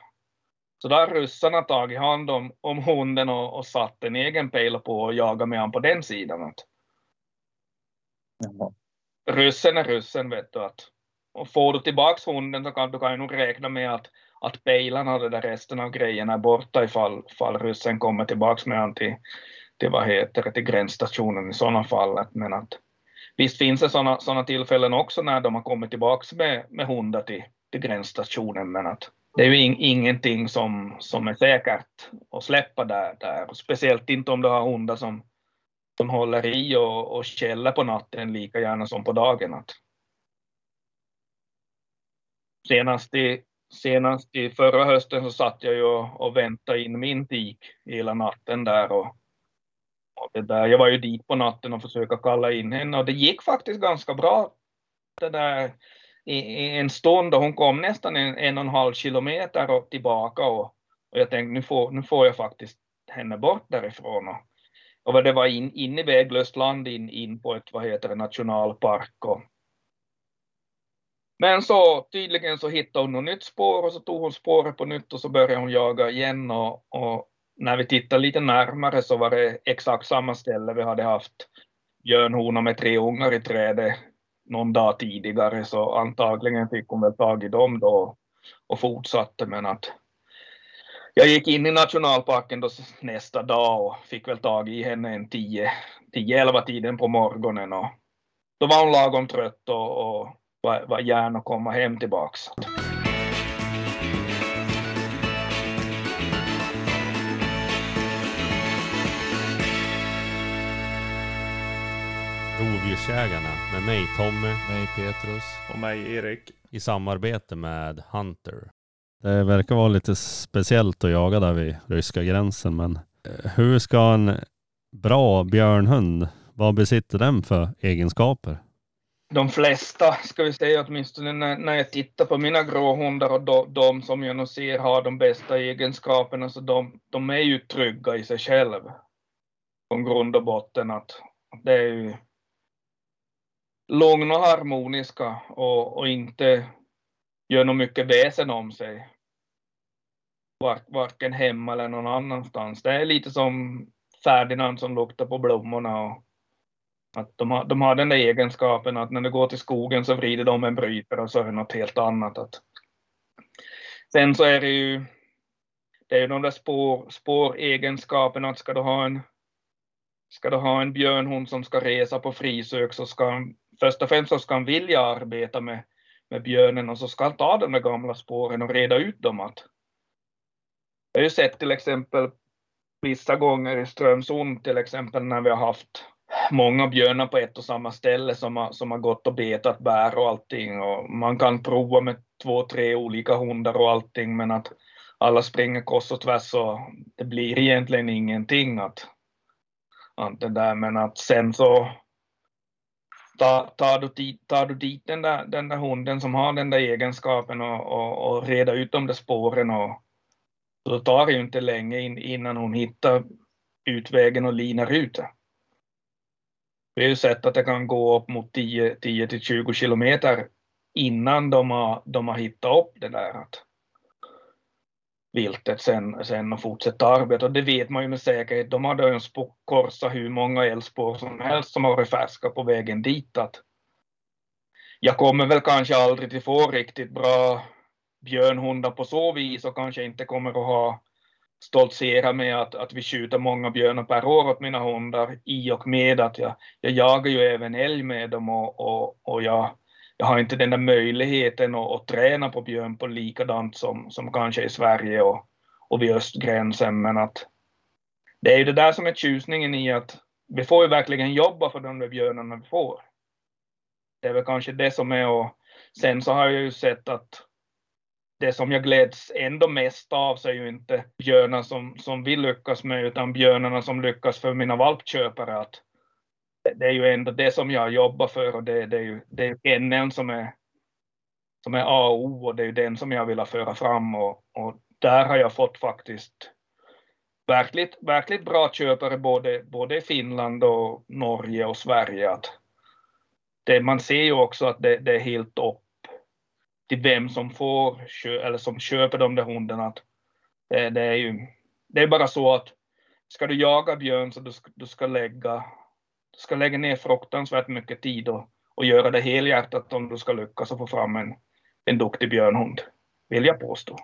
Så då har ryssarna tagit hand om, om hunden och, och satt en egen pejl på och jagat med honom på den sidan. Jaha. Ryssen är ryssen vet du. Att, och får du tillbaks hunden så kan du kan nog räkna med att, att pejlarna och det där resten av grejerna är borta ifall, ifall ryssen kommer tillbaks med han till, till, vad heter till gränsstationen i sådana fall. Men att, visst finns det sådana såna tillfällen också när de har kommit tillbaks med, med hundar till, till gränsstationen, men att det är ju in, ingenting som, som är säkert att släppa där, där. Speciellt inte om du har hundar som, som håller i och, och käller på natten lika gärna som på dagen. Att senast, i, senast i förra hösten så satt jag ju och, och väntade in min tik hela natten där. Och det där. Jag var ju dit på natten och försökte kalla in henne och det gick faktiskt ganska bra. Det där i, en stund och hon kom nästan en, en och en halv kilometer och tillbaka och, och jag tänkte nu får, nu får jag faktiskt henne bort därifrån. Och, och det var in, in i väglöst land in, in på ett vad heter det, nationalpark. Och, men så tydligen så hittade hon något nytt spår och så tog hon spåret på nytt och så började hon jaga igen och, och när vi tittade lite närmare så var det exakt samma ställe vi hade haft björnhona med tre ungar i trädet någon dag tidigare så antagligen fick hon väl tag i dem då och fortsatte men att jag gick in i nationalparken då nästa dag och fick väl tag i henne en 10-11 tiden på morgonen och då var hon lagom trött och, och var, var gärna att komma hem tillbaks. Rovdjursjägarna med mig Tommy Mig Petrus. Och mig Erik. i samarbete med Hunter. Det verkar vara lite speciellt att jaga där vid ryska gränsen men eh, hur ska en bra björnhund, vad besitter den för egenskaper? de flesta, ska vi säga åtminstone när, när jag tittar på mina gråhundar och de, de som jag nog ser har de bästa egenskaperna, så de, de är ju trygga i sig själv. På grund och botten att det är ju lugna och harmoniska och, och inte gör något mycket väsen om sig. Var, varken hemma eller någon annanstans. Det är lite som Ferdinand som luktar på blommorna och att de, har, de har den där egenskapen att när det går till skogen så vrider de en brytare och så är det något helt annat. Att... Sen så är det ju det är ju de där spår, spåregenskaperna att ska du ha en ska du ha en björnhund som ska resa på frisök så ska först och främst så ska han vilja arbeta med, med björnen och så ska han ta de där gamla spåren och reda ut dem. Att, jag har ju sett till exempel vissa gånger i Strömsund till exempel när vi har haft många björnar på ett och samma ställe som har, som har gått och betat bär och allting och man kan prova med två, tre olika hundar och allting men att alla springer kors och tvärs och det blir egentligen ingenting att, att det där men att sen så tar, tar, du, dit, tar du dit den där, den där hunden som har den där egenskapen och, och, och reda ut de där spåren och då tar det ju inte länge in, innan hon hittar utvägen och linar ut det. Vi har ju sett att det kan gå upp mot 10, 10 till 20 kilometer innan de har, de har hittat upp det där att viltet sen, sen och fortsätta arbeta. Och det vet man ju med säkerhet. De hade ju korsat hur många elspår som helst som har varit färska på vägen dit. Att jag kommer väl kanske aldrig till få riktigt bra björnhundar på så vis och kanske inte kommer att ha stoltsera med att, att vi skjuter många björnar per år åt mina hundar i och med att jag, jag jagar ju även älg med dem och, och, och jag, jag har inte den där möjligheten att, att träna på björn på likadant som, som kanske i Sverige och, och vid östgränsen men att det är ju det där som är tjusningen i att vi får ju verkligen jobba för de där björnarna vi får. Det är väl kanske det som är och sen så har jag ju sett att det som jag gläds ändå mest av så är ju inte björnarna som, som vi lyckas med, utan björnarna som lyckas för mina valpköpare. Att det är ju ändå det som jag jobbar för och det, det är ju det är kenneln som är, som är A och O och det är ju den som jag vill föra fram och, och där har jag fått faktiskt verkligt, verkligt bra köpare både, både i Finland och Norge och Sverige. Att det, man ser ju också att det, det är helt upp till vem som får eller som köper de där hundarna. Att det, det, är ju det är bara så att ska du jaga björn så du ska, du ska lägga ska lägga ner fruktansvärt mycket tid och, och göra det helhjärtat om du ska lyckas och få fram en, en duktig björnhund, vill jag påstå.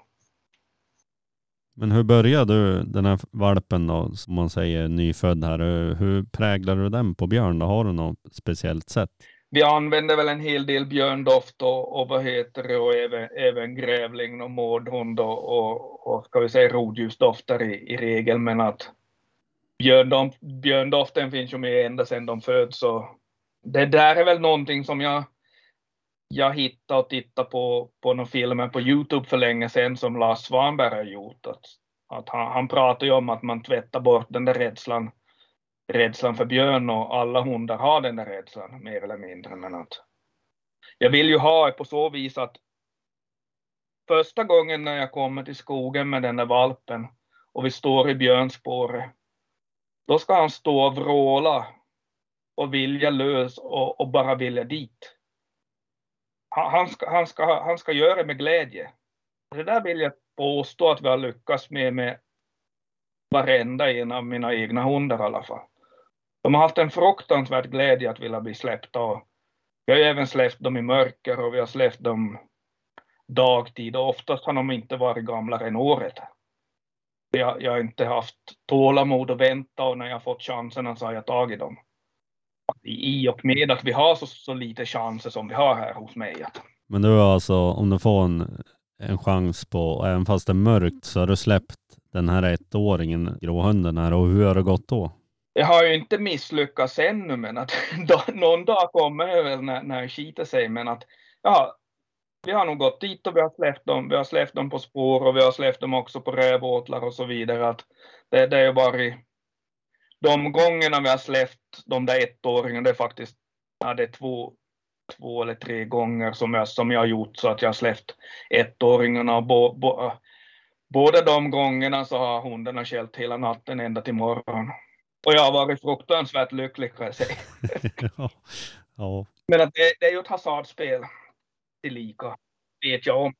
Men hur började du den här valpen då, som man säger nyfödd här? Hur, präglar du den på björn då? Har du något speciellt sätt? Vi använder väl en hel del björndoft och, och vad heter det, och även, även grävling och mårdhund och, och, och ska vi säga rådjursdofter i, i regel, men att björndoften finns ju med ända sedan de föds. Så det där är väl någonting som jag, jag hittade och tittade på, på några filmer på Youtube för länge sedan som Lars Svanberg har gjort. Att, att han, han pratar ju om att man tvättar bort den där rädslan, rädslan för björn och alla hundar har den där rädslan mer eller mindre. Men att jag vill ju ha det på så vis att första gången när jag kommer till skogen med den där valpen och vi står i björnspåret då ska han stå och vråla och vilja lös och, och bara vilja dit. Han, han, ska, han, ska, han ska göra det med glädje. Det där vill jag påstå att vi har lyckats med med varenda en av mina egna hundar i alla fall. De har haft en fruktansvärd glädje att vilja bli släppta. Och vi har även släppt dem i mörker och vi har släppt dem dagtid och oftast har de inte varit gamlare än året jag, jag har inte haft tålamod att vänta och när jag fått chanserna så har jag tagit dem. I och med att vi har så, så lite chanser som vi har här hos mig. Men du alltså, om du får en, en chans på, även fast det är mörkt, så har du släppt den här ettåringen, gråhunden här, och hur har det gått då? Jag har ju inte misslyckats ännu, men att någon dag kommer det väl när, när det skiter sig, men att ja, vi har nog gått dit och vi har släppt dem. Vi har släppt dem på spår och vi har släppt dem också på rävåtlar och så vidare. Att det, det har varit de gångerna vi har släppt de där ettåringarna, det är faktiskt ja, det är två, två eller tre gånger som jag, som jag har gjort så att jag har släppt ettåringarna. Bo, bo, båda de gångerna så har hundarna skällt hela natten ända till morgon. Och jag har varit fruktansvärt lycklig kan jag säga. ja, ja. Men att det, det är ju ett hasardspel lika, vet jag om.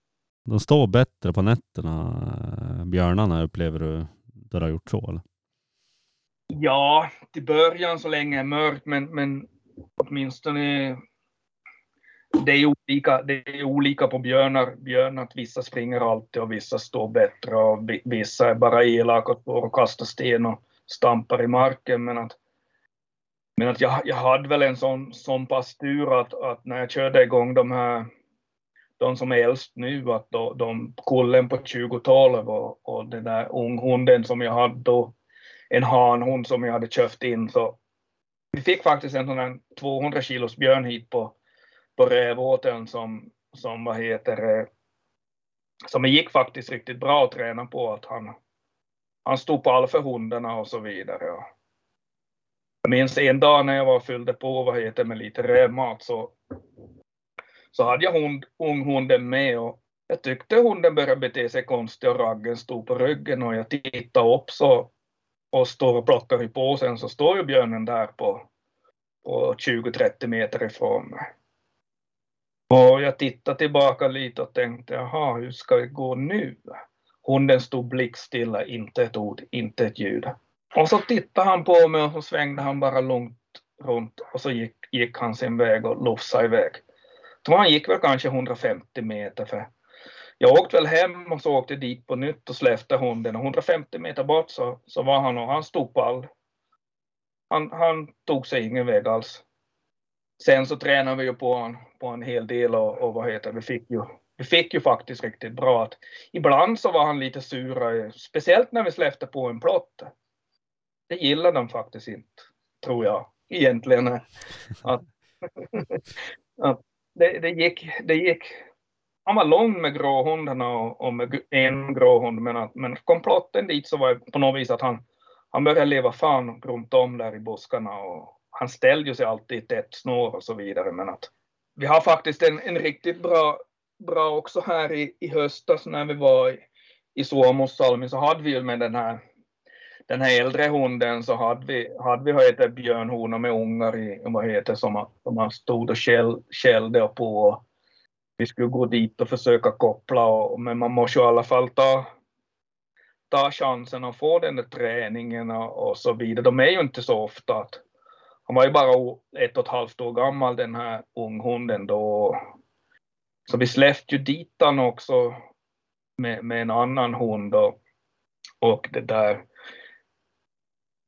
De står bättre på nätterna, björnarna, upplever du, där du har gjort så? Eller? Ja, till början så länge det är mörkt, men, men åtminstone det är olika, det är olika på björnar. Björnar att vissa springer alltid och vissa står bättre och vissa är bara elaka och står och kastar sten och stampar i marken. Men att, men att jag, jag hade väl en sån, sån pass tur att, att när jag körde igång de här de som är äldst nu, att då, de kullen på 2012 och, och den där unghunden som jag hade då, en hanhund som jag hade köpt in, så vi fick faktiskt en sån här 200 kilos björn hit på, på Rävåten som, som vad heter som det gick faktiskt riktigt bra att träna på att han, han stod på för hundarna och så vidare. Jag minns en dag när jag var fyllde på vad heter med lite rävmat så så hade jag hund, unghunden med och jag tyckte hunden började bete sig konstigt och raggen stod på ryggen och jag tittade upp så och står och plockar i påsen så står ju björnen där på, på 20-30 meter ifrån mig. Och jag tittade tillbaka lite och tänkte, jaha, hur ska det gå nu? Hunden stod blickstilla, inte ett ord, inte ett ljud. Och så tittade han på mig och så svängde han bara långt runt och så gick, gick han sin väg och lufsade iväg tror han gick väl kanske 150 meter. För jag åkte väl hem och så åkte dit på nytt och släppte hunden. Och 150 meter bort så, så var han och han stod pall. Han, han tog sig ingen väg alls. Sen så tränade vi ju på en, på en hel del och, och vad heter vi fick ju vi fick ju faktiskt riktigt bra. Att ibland så var han lite sura, speciellt när vi släppte på en plott. Det gillade de faktiskt inte, tror jag, egentligen. Att, att det, det, gick, det gick, han var lång med gråhundarna och, och med en gråhund, men, att, men kom plotten dit så var det på något vis att han, han började leva fan runt om där i buskarna och han ställde sig alltid i tätt snår och så vidare. Men att vi har faktiskt en, en riktigt bra, bra också här i, i höstas när vi var i, i Suomussalmi så hade vi ju med den här den här äldre hunden så hade vi, hade vi vad heter, björnhonor med ungar i, vad heter, som, som man stod och skäll, skällde på. Vi skulle gå dit och försöka koppla, och, men man måste ju i alla fall ta, ta chansen att få den där träningen och, och så vidare. De är ju inte så ofta. Att, han var ju bara ett och ett halvt år gammal den här unghunden då. Så vi släppte ju dit han också med, med en annan hund. Och, Och det där.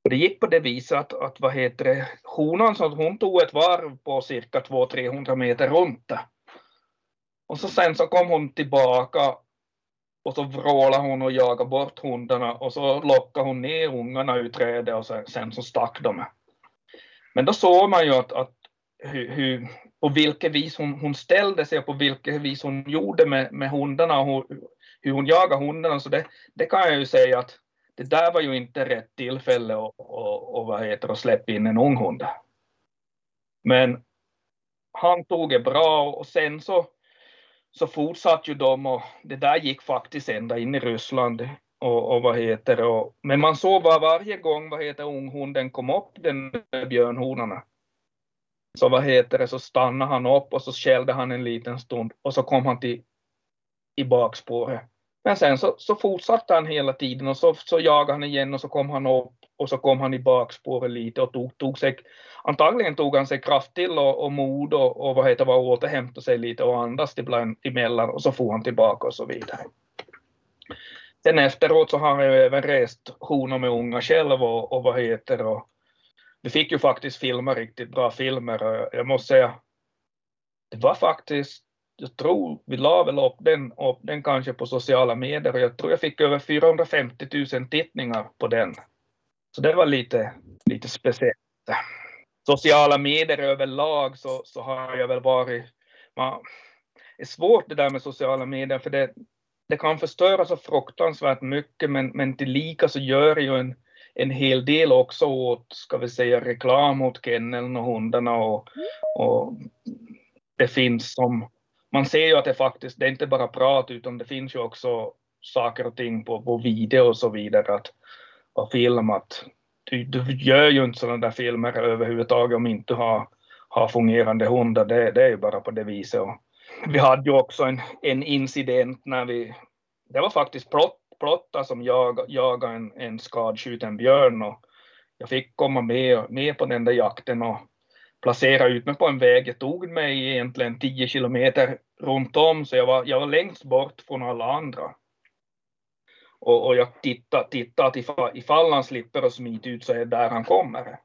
Och det gick på det viset att, att vad heter det, honan så hon tog ett varv på cirka 200-300 meter runt det. Och så sen så kom hon tillbaka och så vrålade hon och jagade bort hundarna och så lockade hon ner ungarna ur trädet och sen, sen så stack de. Men då såg man ju att, att hur, hur, på vilket vis hon, hon ställde sig och på vilket vis hon gjorde med, med hundarna och hur, hur hon jagade hundarna. Så det, det kan jag ju säga att det där var ju inte rätt tillfälle att heter, att släppa in en ung hund. Men han tog det bra och sen så, så fortsatte ju de och det där gick faktiskt ända in i Ryssland. Och, och vad heter och, men man såg var varje gång vad heter unghunden kom upp den björnhonorna. Så vad heter det så stannade han upp och så skällde han en liten stund och så kom han till i bakspåret. Men sen så, så fortsatte han hela tiden och så, så jagade han igen och så kom han upp och så kom han i bakspåret lite och tog, tog sig, antagligen tog han sig kraft till och, och mod och, och vad heter det, återhämtade sig lite och andas ibland emellan och så får han tillbaka och så vidare. Sen efteråt så har han ju även rest honor med unga själv och, och vad heter det, vi fick ju faktiskt filma riktigt bra filmer och jag måste säga, det var faktiskt jag tror vi la väl upp den, upp den kanske på sociala medier och jag tror jag fick över 450 000 tittningar på den. Så det var lite, lite speciellt. Sociala medier överlag så, så har jag väl varit, man, det är svårt det där med sociala medier för det, det kan förstöra så fruktansvärt mycket men, men tillika så gör det ju en, en hel del också åt, ska vi säga, reklam åt kenneln och hundarna och, och det finns som man ser ju att det faktiskt, det är inte bara prat utan det finns ju också saker och ting på, på video och så vidare att, och film att du, du gör ju inte sådana där filmer överhuvudtaget om inte du har, har fungerande hundar. Det, det är ju bara på det viset. Och vi hade ju också en, en incident när vi, det var faktiskt plott, Plotta som jag, jagade en, en skadskjuten björn och jag fick komma med, med på den där jakten och placera ut mig på en väg. Jag tog mig egentligen 10 kilometer runt om, så jag var, jag var längst bort från alla andra. Och, och jag tittade, tittade att ifall, ifall han slipper att smita ut så är det där han kommer.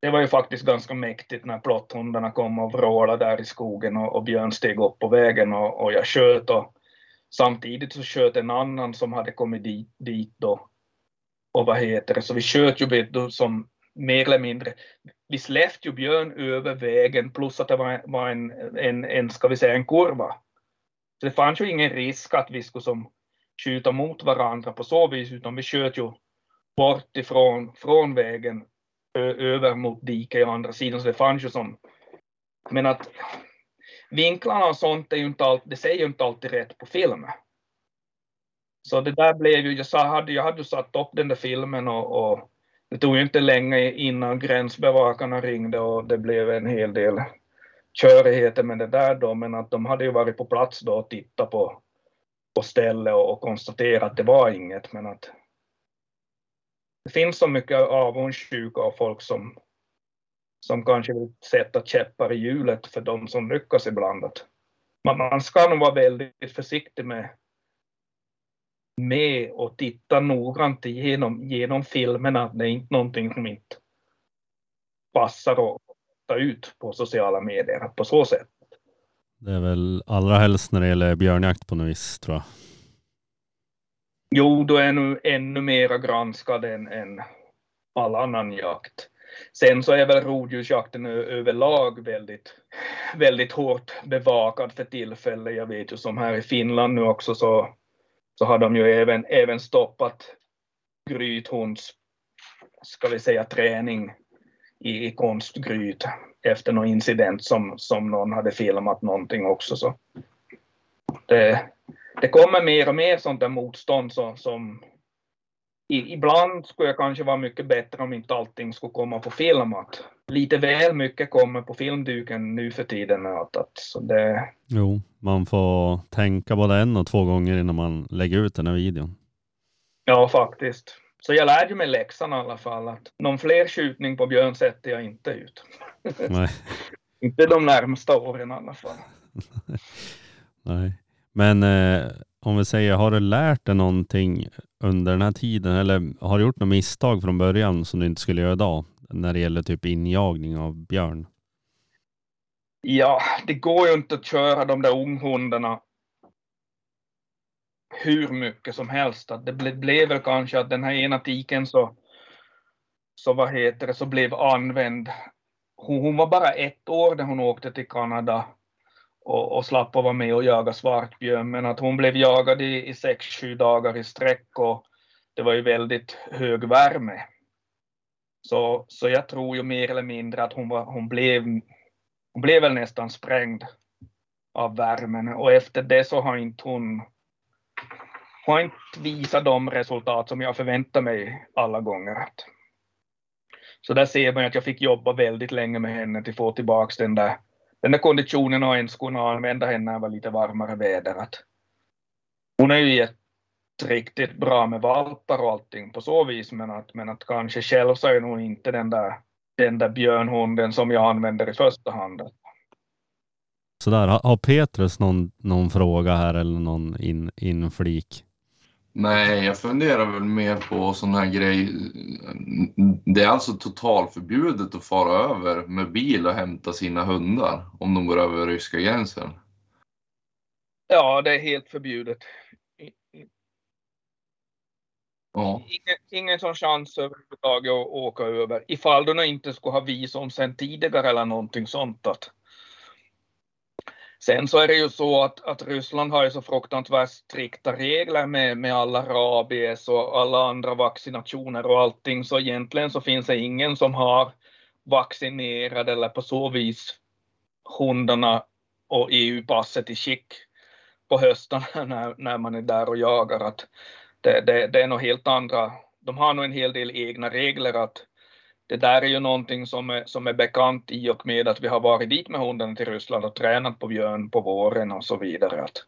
Det var ju faktiskt ganska mäktigt när plotthundarna kom och vrålade där i skogen och, och Björn steg upp på vägen och, och jag sköt och samtidigt så sköt en annan som hade kommit dit, dit då. Och vad heter det, så vi sköt ju som mer eller mindre, vi släppte ju björn över vägen plus att det var, var en, en, en, ska vi säga, en kurva. Så det fanns ju ingen risk att vi skulle som skjuta mot varandra på så vis, utan vi sköt ju bort ifrån från vägen över mot diket i andra sidan, så det fanns ju som, men att vinklarna och sånt är ju inte alltid, det säger ju inte alltid rätt på film. Så det där blev ju, jag hade, jag hade ju satt upp den där filmen och, och det tog ju inte länge innan gränsbevakarna ringde och det blev en hel del körigheter med det där då, men att de hade ju varit på plats då och tittat på, på stället och, och konstaterat att det var inget, men att det finns så mycket avundsjuka och folk som, som kanske vill sätta käppar i hjulet för de som lyckas ibland. Att man, man ska nog vara väldigt försiktig med med och titta noggrant igenom genom filmerna. Det är inte någonting som inte passar att ta ut på sociala medier på så sätt. Det är väl allra helst när det gäller björnjakt på något vis tror jag. Jo, då är nu ännu mera granskad än, än all annan jakt. Sen så är väl rovdjursjakten överlag väldigt, väldigt hårt bevakad för tillfället. Jag vet ju som här i Finland nu också så så har de ju även, även stoppat grythunds, ska vi säga träning i, i konstgryt efter någon incident som, som någon hade filmat någonting också. Så det, det kommer mer och mer sånt där motstånd som, som ibland skulle jag kanske vara mycket bättre om inte allting skulle komma på film. Att lite väl mycket kommer på filmduken nu för tiden. Att, att, så det... Jo, man får tänka både en och två gånger innan man lägger ut den här videon. Ja, faktiskt. Så jag lärde mig läxan i alla fall. Att någon fler skjutning på björn sätter jag inte ut. Nej. inte de närmsta åren i alla fall. Nej, men eh, om vi säger, har du lärt dig någonting under den här tiden? Eller har du gjort något misstag från början som du inte skulle göra idag? När det gäller typ injagning av björn? Ja, det går ju inte att köra de där unghundarna hur mycket som helst. Att det ble, blev väl kanske att den här ena tiken så, så vad heter det, så blev använd. Hon, hon var bara ett år när hon åkte till Kanada och, och slapp att vara med och jaga svartbjörn, men att hon blev jagad i, i sex, sju dagar i sträck och det var ju väldigt hög värme. Så, så jag tror ju mer eller mindre att hon, var, hon, blev, hon blev väl nästan sprängd av värmen och efter det så har inte hon har inte visat de resultat som jag förväntar mig alla gånger. Så där ser man att jag fick jobba väldigt länge med henne till att få tillbaka den där, den där konditionen och ens kunna använda henne när det var lite varmare väder. Att hon är ju riktigt bra med valpar och allting på så vis, men att, men att kanske själv så är nog inte den där, den där björnhunden som jag använder i första hand. Sådär, har Petrus någon, någon fråga här eller någon in, inflik? Nej, jag funderar väl mer på sån här grej. Det är alltså totalförbjudet att fara över med bil och hämta sina hundar om de går över ryska gränsen? Ja, det är helt förbjudet. Ja. Ingen, ingen sån chans överhuvudtaget att åka över ifall du inte skulle ha visum sen tidigare eller någonting sånt. Att, Sen så är det ju så att, att Ryssland har ju så fruktansvärt strikta regler med, med alla rabies och alla andra vaccinationer och allting, så egentligen så finns det ingen som har vaccinerat, eller på så vis hundarna och EU-passet i skick på hösten när, när man är där och jagar. Att det, det, det är nog helt andra, de har nog en hel del egna regler att det där är ju någonting som är, som är bekant i och med att vi har varit dit med hunden till Ryssland och tränat på björn på våren och så vidare. Att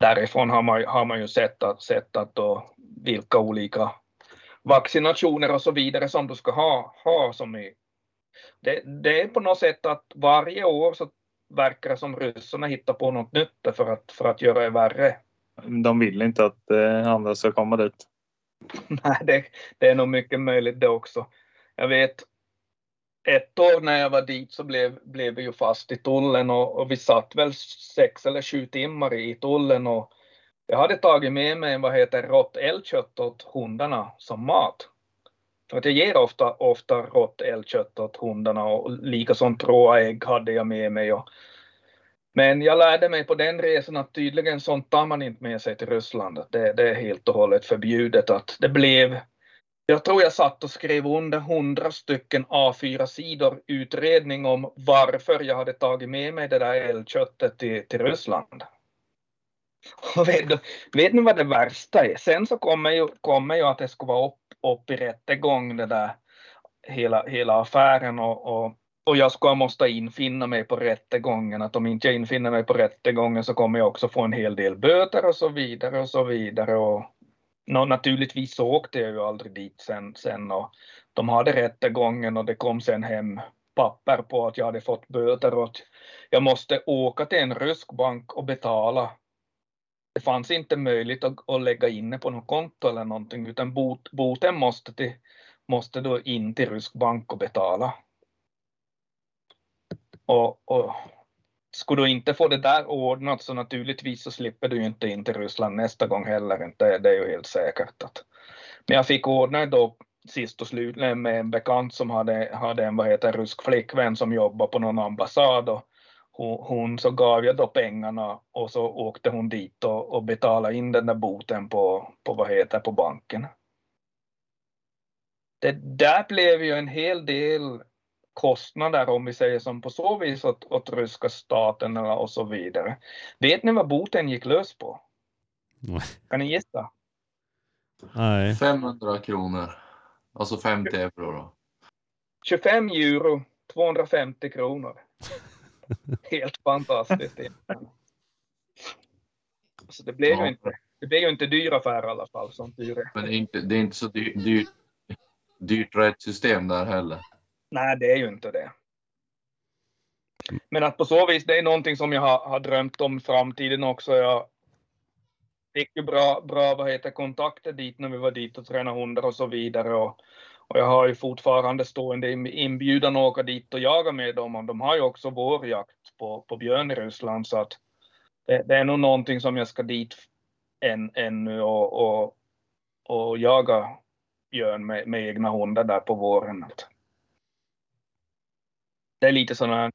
därifrån har man, har man ju sett att, sett att då, vilka olika vaccinationer och så vidare som du ska ha, ha som är. Det, det är på något sätt att varje år så verkar det som ryssarna hittar på något nytt för att, för att göra det värre. De vill inte att eh, andra ska komma dit. Nej, det, det är nog mycket möjligt det också jag vet ett år när jag var dit så blev, blev vi ju fast i tullen och, och vi satt väl sex eller sju timmar i tullen och jag hade tagit med mig vad heter rått älgkött åt hundarna som mat. För att jag ger ofta, ofta rått älgkött åt hundarna och likaså råa ägg hade jag med mig. Och, men jag lärde mig på den resan att tydligen sånt tar man inte med sig till Ryssland. Det, det är helt och hållet förbjudet. Att det blev jag tror jag satt och skrev under hundra stycken A4-sidor utredning om varför jag hade tagit med mig det där älgköttet till, till Ryssland. Och vet, vet ni vad det värsta är? Sen så kommer ju, kommer ju att det ska vara upp, upp i rättegång det där hela, hela affären och, och, och jag ska måste infinna mig på rättegången. Att om inte jag infinner mig på rättegången så kommer jag också få en hel del böter och så vidare och så vidare. Och, No, naturligtvis så åkte jag ju aldrig dit sen, sen och de hade rättegången och det kom sen hem papper på att jag hade fått böter och att jag måste åka till en rysk bank och betala. Det fanns inte möjligt att, att lägga inne på något konto eller någonting utan bot, boten måste, till, måste då in till rysk bank och betala. Och, och skulle du inte få det där ordnat så naturligtvis så slipper du ju inte in till Ryssland nästa gång heller. Inte. Det är ju helt säkert. Att. Men jag fick ordna då sist och slutligen med en bekant som hade, hade en vad heter, rysk flickvän som jobbar på någon ambassad. Och hon, hon, så gav jag då pengarna och så åkte hon dit och, och betalade in den där boten på, på, vad heter, på banken. Det där blev ju en hel del kostnader om vi säger som på så vis åt, åt ryska staten eller och så vidare. Vet ni vad boten gick lös på? Kan ni gissa? Nej. 500 kronor. Alltså 50 euro då. 25 euro, 250 kronor. Helt fantastiskt. Så det blev ja. ju inte, det blev ju inte dyr affär i alla fall. Som dyr. Men det är inte, det är inte så dyrt, dyrt, dyrt rättssystem där heller. Nej, det är ju inte det. Men att på så vis, det är någonting som jag har, har drömt om framtiden också. Jag, fick ju bra, bra vad heter, kontakter dit när vi var dit och tränade hundar och så vidare. Och, och jag har ju fortfarande stående inbjudan att åka dit och jaga med dem. Och de har ju också vårjakt på, på björn i Ryssland. Så att det, det är nog någonting som jag ska dit än, ännu och, och, och jaga björn med, med egna hundar där på våren. Det är lite sådana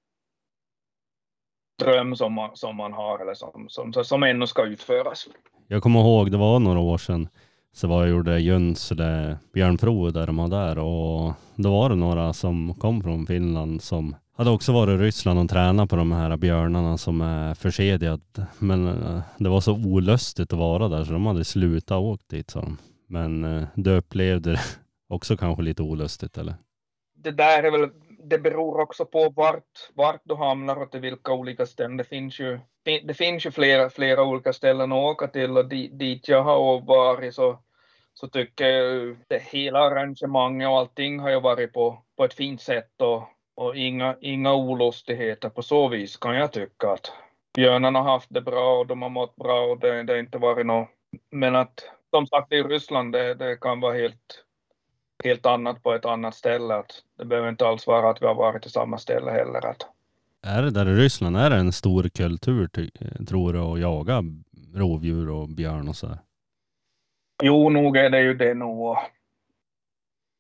dröm som man, som man har eller som, som, som ännu ska utföras. Jag kommer ihåg, det var några år sedan, så var jag gjorde Jönsele björnprov där de var där och då var det några som kom från Finland som hade också varit i Ryssland och tränat på de här björnarna som är försedjade. Men eh, det var så olustigt att vara där så de hade slutat åka dit sa de. Men eh, du upplevde det också kanske lite olustigt eller? Det där är väl, det beror också på vart, vart du hamnar och till vilka olika ställen. Det finns ju, det finns ju flera, flera olika ställen att åka till och dit, dit jag har varit så, så tycker jag det hela arrangemanget och allting har ju varit på, på ett fint sätt och, och inga, inga olustigheter på så vis kan jag tycka att björnarna har haft det bra och de har mått bra och det, det har inte varit något, men att som sagt i Ryssland det, det kan vara helt, helt annat på ett annat ställe. Att det behöver inte alls vara att vi har varit i samma ställe heller. Att... Är det där i Ryssland, är det en stor kultur tror du att jaga rovdjur och björn och så? Här? Jo, nog är det ju det nog.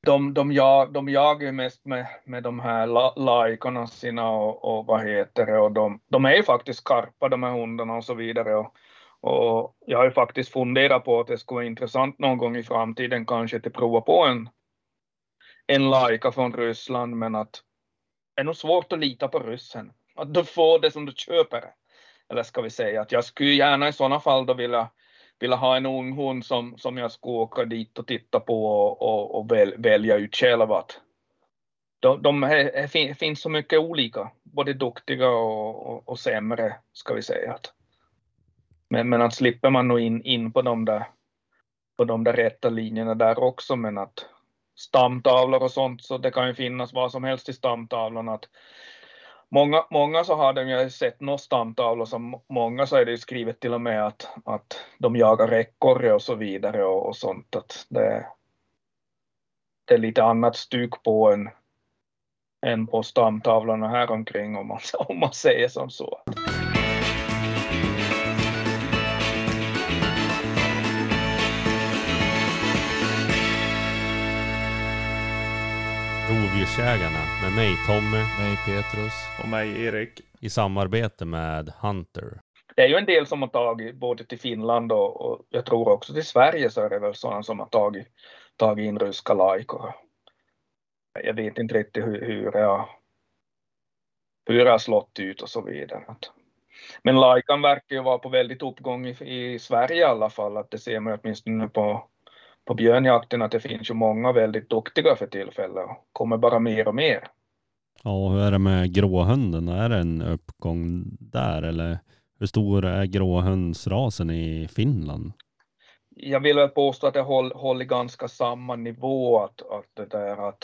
De, de, jag, de jagar mest med, med de här lajkarna sina och, och vad heter det och de, de är ju faktiskt skarpa de här hundarna och så vidare. Och, och jag har ju faktiskt funderat på att det skulle vara intressant någon gång i framtiden kanske att prova på en, en Laika från Ryssland, men att det är nog svårt att lita på ryssen. Att du får det som du köper. Eller ska vi säga att jag skulle gärna i sådana fall då vilja, vilja ha en ung hund som, som jag skulle åka dit och titta på och, och, och väl, välja ut själv. Att de, de är, finns så mycket olika, både duktiga och, och, och sämre ska vi säga. Att men, men att slipper man nog in, in på de där på de där rätta linjerna där också, men att stamtavlor och sånt, så det kan ju finnas vad som helst i stamtavlorna. Att många, många så har de ju sett några stamtavlor som många så är det ju skrivet till och med att, att de jagar räckorre och så vidare och, och sånt. Att det, det är lite annat stuk på än, än på stamtavlorna här omkring om man, om man säger som så. Rovdjursjägarna med mig Tommy, mig Petrus och mig Erik. I samarbete med Hunter. Det är ju en del som har tagit både till Finland och, och jag tror också till Sverige så är det väl sådana som har tagit, tagit in ryska lajkor. Jag vet inte riktigt hur, hur, jag, hur det har slått ut och så vidare. Men lajkan verkar ju vara på väldigt uppgång i, i Sverige i alla fall, att det ser man åtminstone på på björnjakten att det finns ju många väldigt duktiga för tillfället och kommer bara mer och mer. Ja, hur är det med gråhunden? Är det en uppgång där eller hur stor är gråhundsrasen i Finland? Jag vill väl påstå att det håller, håller ganska samma nivå, att, att det där att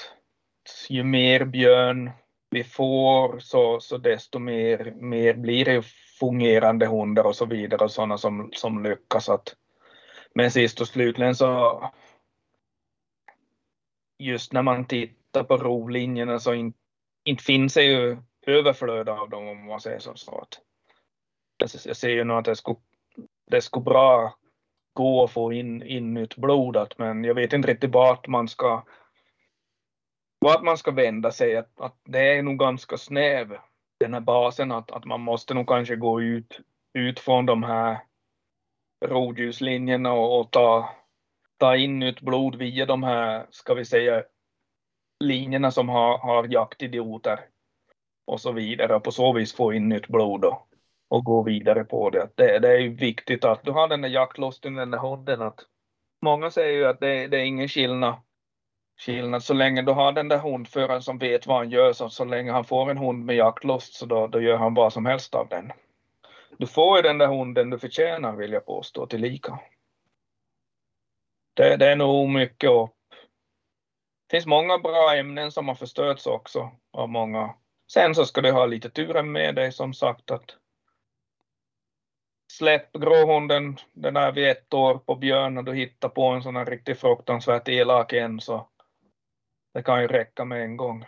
ju mer björn vi får så, så desto mer, mer blir det fungerande hundar och så vidare och sådana som, som lyckas att men sist och slutligen så just när man tittar på rovlinjerna så in, inte finns det ju överflöd av dem om man säger så. så att, jag ser ju nog att det skulle, det skulle bra gå att få in, in nytt blodat men jag vet inte riktigt vart man ska vart man ska vända sig. Att, att det är nog ganska snäv den här basen att, att man måste nog kanske gå ut, ut från de här rovdjurslinjerna och, och ta, ta in nytt blod via de här, ska vi säga, linjerna som har, har jaktidioter och så vidare och på så vis få in nytt blod och, och gå vidare på det. det. Det är ju viktigt att du har den där jaktlusten, den där hunden. Att många säger ju att det, det är ingen skillnad, skillnad så länge du har den där hundföraren som vet vad han gör, så, så länge han får en hund med jaktlust så då, då gör han vad som helst av den du får ju den där hunden du förtjänar vill jag påstå tillika. Det, det är nog mycket upp. Det finns många bra ämnen som har förstörts också av många. Sen så ska du ha lite turen med dig som sagt att släpp gråhunden den där vid ett år på björn och du hittar på en sån här riktigt fruktansvärt elak en så det kan ju räcka med en gång.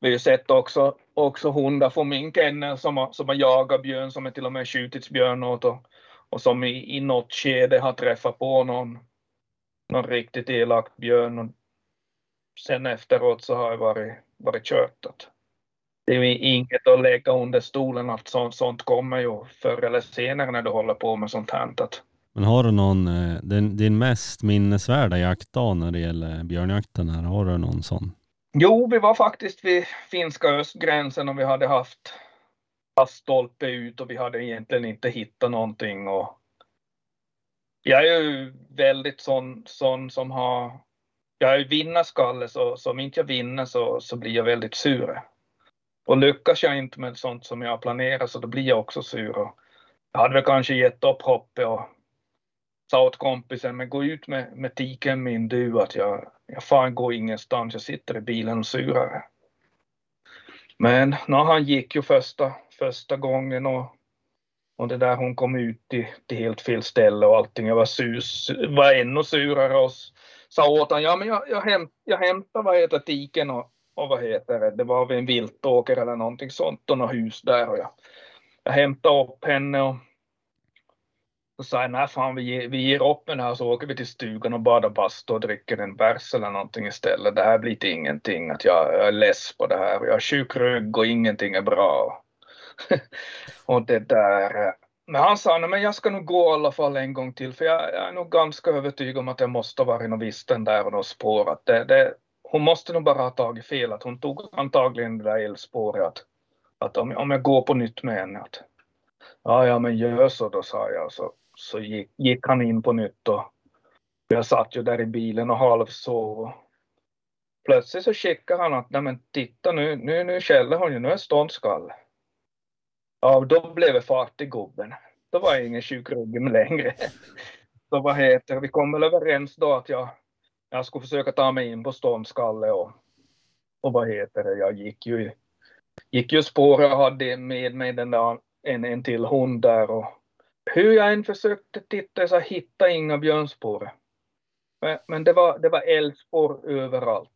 Vi har ju sett också, också hundar från min kennel som har, som har jagat björn, som är till och med skjutits björn åt och, och som i, i något skede har träffat på någon, någon riktigt elak björn. Och sen efteråt så har det varit, varit kört. Att det är ju inget att lägga under stolen att sånt, sånt kommer ju förr eller senare när du håller på med sånt här. Att Men har du någon, eh, din, din mest minnesvärda jaktdag när det gäller björnjakten här, har du någon sån? Jo, vi var faktiskt vid finska östgränsen och vi hade haft haft stolpe ut och vi hade egentligen inte hittat någonting. Och jag är ju väldigt sån, sån som har... Jag är vinnarskalle, så, så om inte jag vinner så, så blir jag väldigt sur. Och lyckas jag inte med sånt som jag planerar så då blir jag också sur. Och jag hade väl kanske gett upp hoppet och sa åt kompisen, men gå ut med, med tiken min du, att jag, jag fan går ingenstans, jag sitter i bilen och surar. Men när han gick ju första, första gången och, och det där hon kom ut till, till helt fel ställe och allting. Jag var, sus, var ännu surare och sa åt honom, ja men jag, jag, hämt, jag hämtar vad heter tiken och, och vad heter det, det var vid en viltåker eller någonting sånt och något hus där och jag, jag hämtade upp henne och då sa jag, nej fan vi, ger- vi ger upp den här så åker vi till stugan och badar bastu och dricker en bärs eller någonting istället. Det här blir till ingenting, att jag, jag är less på det här. Jag har sjuk rygg och ingenting är bra. och det där. Men han sa, nej men jag ska nog gå i alla fall en gång till för jag, jag är nog ganska övertygad om att jag måste ha varit och visst den där och något spår. Att det, det, hon måste nog bara ha tagit fel, att hon tog antagligen det där elspåret. Att, att om, om jag går på nytt med henne. Att, ja, ja men gör så då, sa jag. Så, så gick, gick han in på nytt och jag satt ju där i bilen och halvsov. Plötsligt så skickade han att, nej men titta nu, nu, nu skäller hon ju, nu är ståndskall. Ja, då blev det fart i gubben. Då var jag ingen tjukryggen längre. Så vad heter det, vi kom väl överens då att jag, jag skulle försöka ta mig in på ståndskalle och, och vad heter det, jag gick ju, gick ju spår jag hade med mig den där, en, en till hund där och hur jag än försökte titta så hittade jag inga björnspår. Men, men det var, det var älgspår överallt.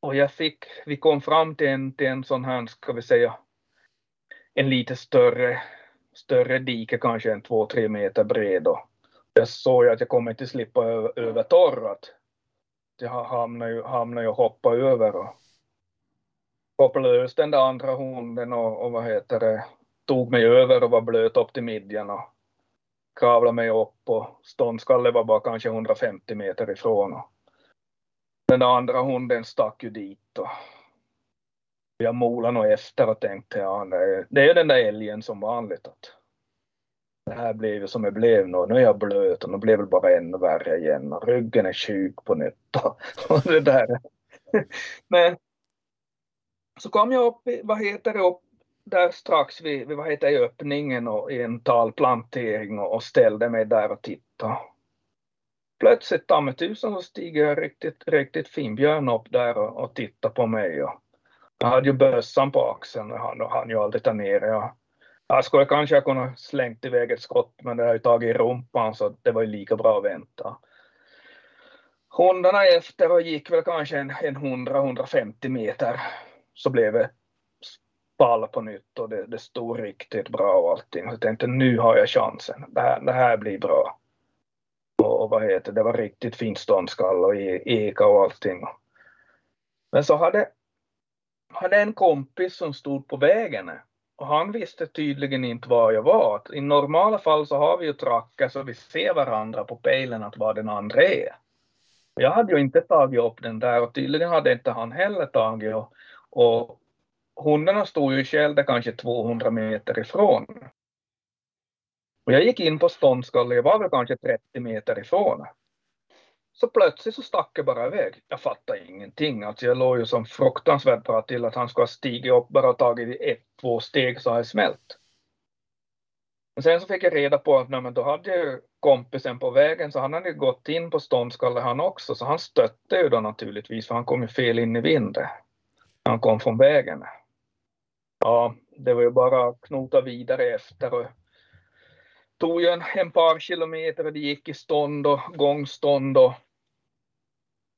Och jag fick, vi kom fram till en, till en sån här, ska vi säga, en lite större, större dike, kanske en två, tre meter bred. Och jag såg ju att jag kommer inte slippa över, över torrat. Jag hamnade ju, hamnade ju och hoppade över och kopplade lös den där andra hunden och, och vad heter det, tog mig över och var blöt upp till midjan och kravlade mig upp och ståndskallen var bara kanske 150 meter ifrån. Och den där andra hunden stack ju dit och jag molade nog efter och tänkte ja, det är, ju den där älgen som vanligt att det här blev ju som det blev nu. Nu är jag blöt och nu blev det bara ännu värre igen och ryggen är sjuk på nytt och, det där. Men så kom jag upp, vad heter det, upp där strax vid, vid vad heter öppningen och i en talplantering och, och ställde mig där och tittade. Plötsligt, ta mig tusan, så stiger en riktigt, riktigt fin björn upp där och, och tittar på mig. Och jag hade ju bössan på axeln och han, och han ju aldrig ta ner. Jag, jag skulle kanske ha kunnat slängt iväg ett skott men det har ju tagit i rumpan så det var ju lika bra att vänta. Hundarna efter och gick väl kanske en, en 100-150 meter så blev det ball på nytt och det, det stod riktigt bra och allting. Så jag tänkte nu har jag chansen. Det här, det här blir bra. Och, och vad heter det, det var riktigt fint ståndskall och e-, eka och allting. Men så hade, hade en kompis som stod på vägen och han visste tydligen inte var jag var. I normala fall så har vi ju tracker så vi ser varandra på pejlen att var den andra är. Jag hade ju inte tagit upp den där och tydligen hade inte han heller tagit och, och hundarna stod ju i skälde kanske 200 meter ifrån. Och jag gick in på ståndskalle, jag var väl kanske 30 meter ifrån. Så plötsligt så stack jag bara iväg. Jag fattade ingenting. Alltså jag låg ju som fruktansvärt bra till att han skulle ha stigit upp bara och tagit ett, två steg så har jag smält. Men sen så fick jag reda på att nej, men då hade ju kompisen på vägen så han hade gått in på ståndskalle han också så han stötte ju då naturligtvis för han kom ju fel in i vinden. Han kom från vägen. Ja, det var ju bara att knota vidare efter och tog ju en, en par kilometer och det gick i stånd och gångstånd och,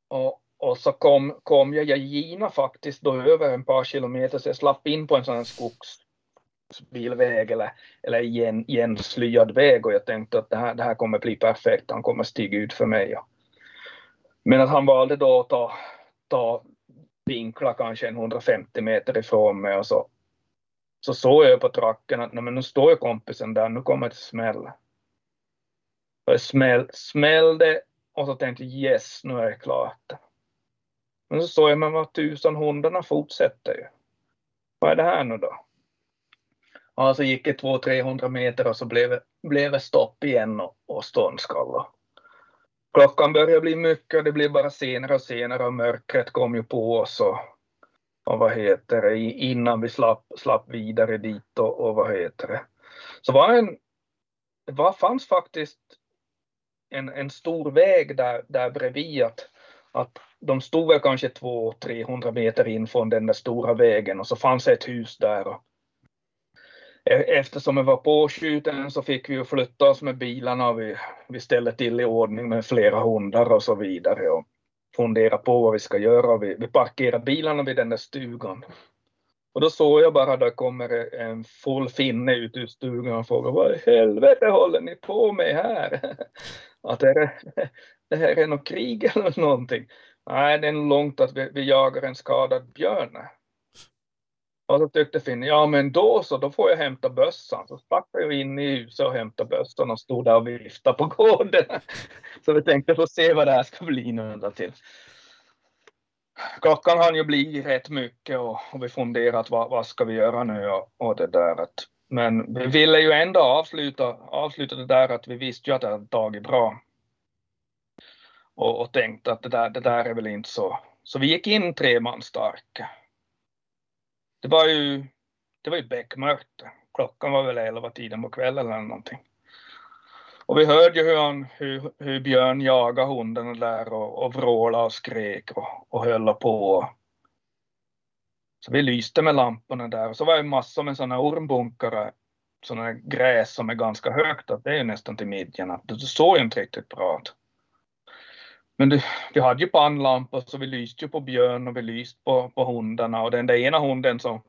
och, och så kom, kom jag, jag gina faktiskt då över en par kilometer så jag slapp in på en sån här skogsbilväg eller, eller igen, igenslyad väg och jag tänkte att det här, det här kommer bli perfekt, han kommer stiga ut för mig. Men att han valde då att ta, ta vinkla kanske en 150 meter ifrån mig och så, så såg jag på tracken att nej, men nu står ju kompisen där, nu kommer det smälla. Och det smäll, smällde och så tänkte jag yes, nu är det klart. Men så såg jag, men vad tusan, hundarna fortsätter ju. Vad är det här nu då? Och så gick det 200-300 meter och så blev, blev det stopp igen och, och ståndskall. Klockan började bli mycket och det blev bara senare och senare och mörkret kom ju på oss och, och vad heter det, innan vi slapp, slapp vidare dit och, och vad heter det. Så var en, det var, fanns faktiskt en, en stor väg där, där bredvid att, att de stod väl kanske 200-300 meter in från den där stora vägen och så fanns ett hus där. Och e, eftersom vi var påskjuten så fick vi ju flytta oss med bilarna och vi, vi ställde till i ordning med flera hundar och så vidare och fundera på vad vi ska göra. Vi, vi parkerar bilarna vid den där stugan. Och då såg jag bara, där kommer en full finne ut ur stugan och frågar vad i helvete håller ni på med här? Att är det, det här är något krig eller någonting. Nej, det är långt att vi, vi jagar en skadad björn. Och så tyckte Finn, ja men då så, då får jag hämta bössan. Så stack jag in i huset och hämtade bössan och stod där och viftade på gården. Så vi tänkte få se vad det här ska bli nu ända till. Klockan hann ju bli rätt mycket och, och vi funderat vad, vad ska vi göra nu och, och det där. Att, men vi ville ju ändå avsluta, avsluta det där att vi visste ju att det hade tagit bra och, och tänkte att det där, det där är väl inte så. Så vi gick in tre man starka. Det var ju, det var ju beckmörkt. Klockan var väl elva tiden på kvällen eller någonting. Och vi hörde ju hur, han, hur, hur Björn jagade hundarna där och, och vrålade och skrek och, och höll på. Så vi lyste med lamporna där och så var det massor med sådana ormbunkare, sådana gräs som är ganska högt, upp, det är nästan till midjan. Det såg ju inte riktigt bra ut. Men det, vi hade ju pannlampor så vi lyste ju på björn och vi lyste på, på hundarna. Och den där ena hunden som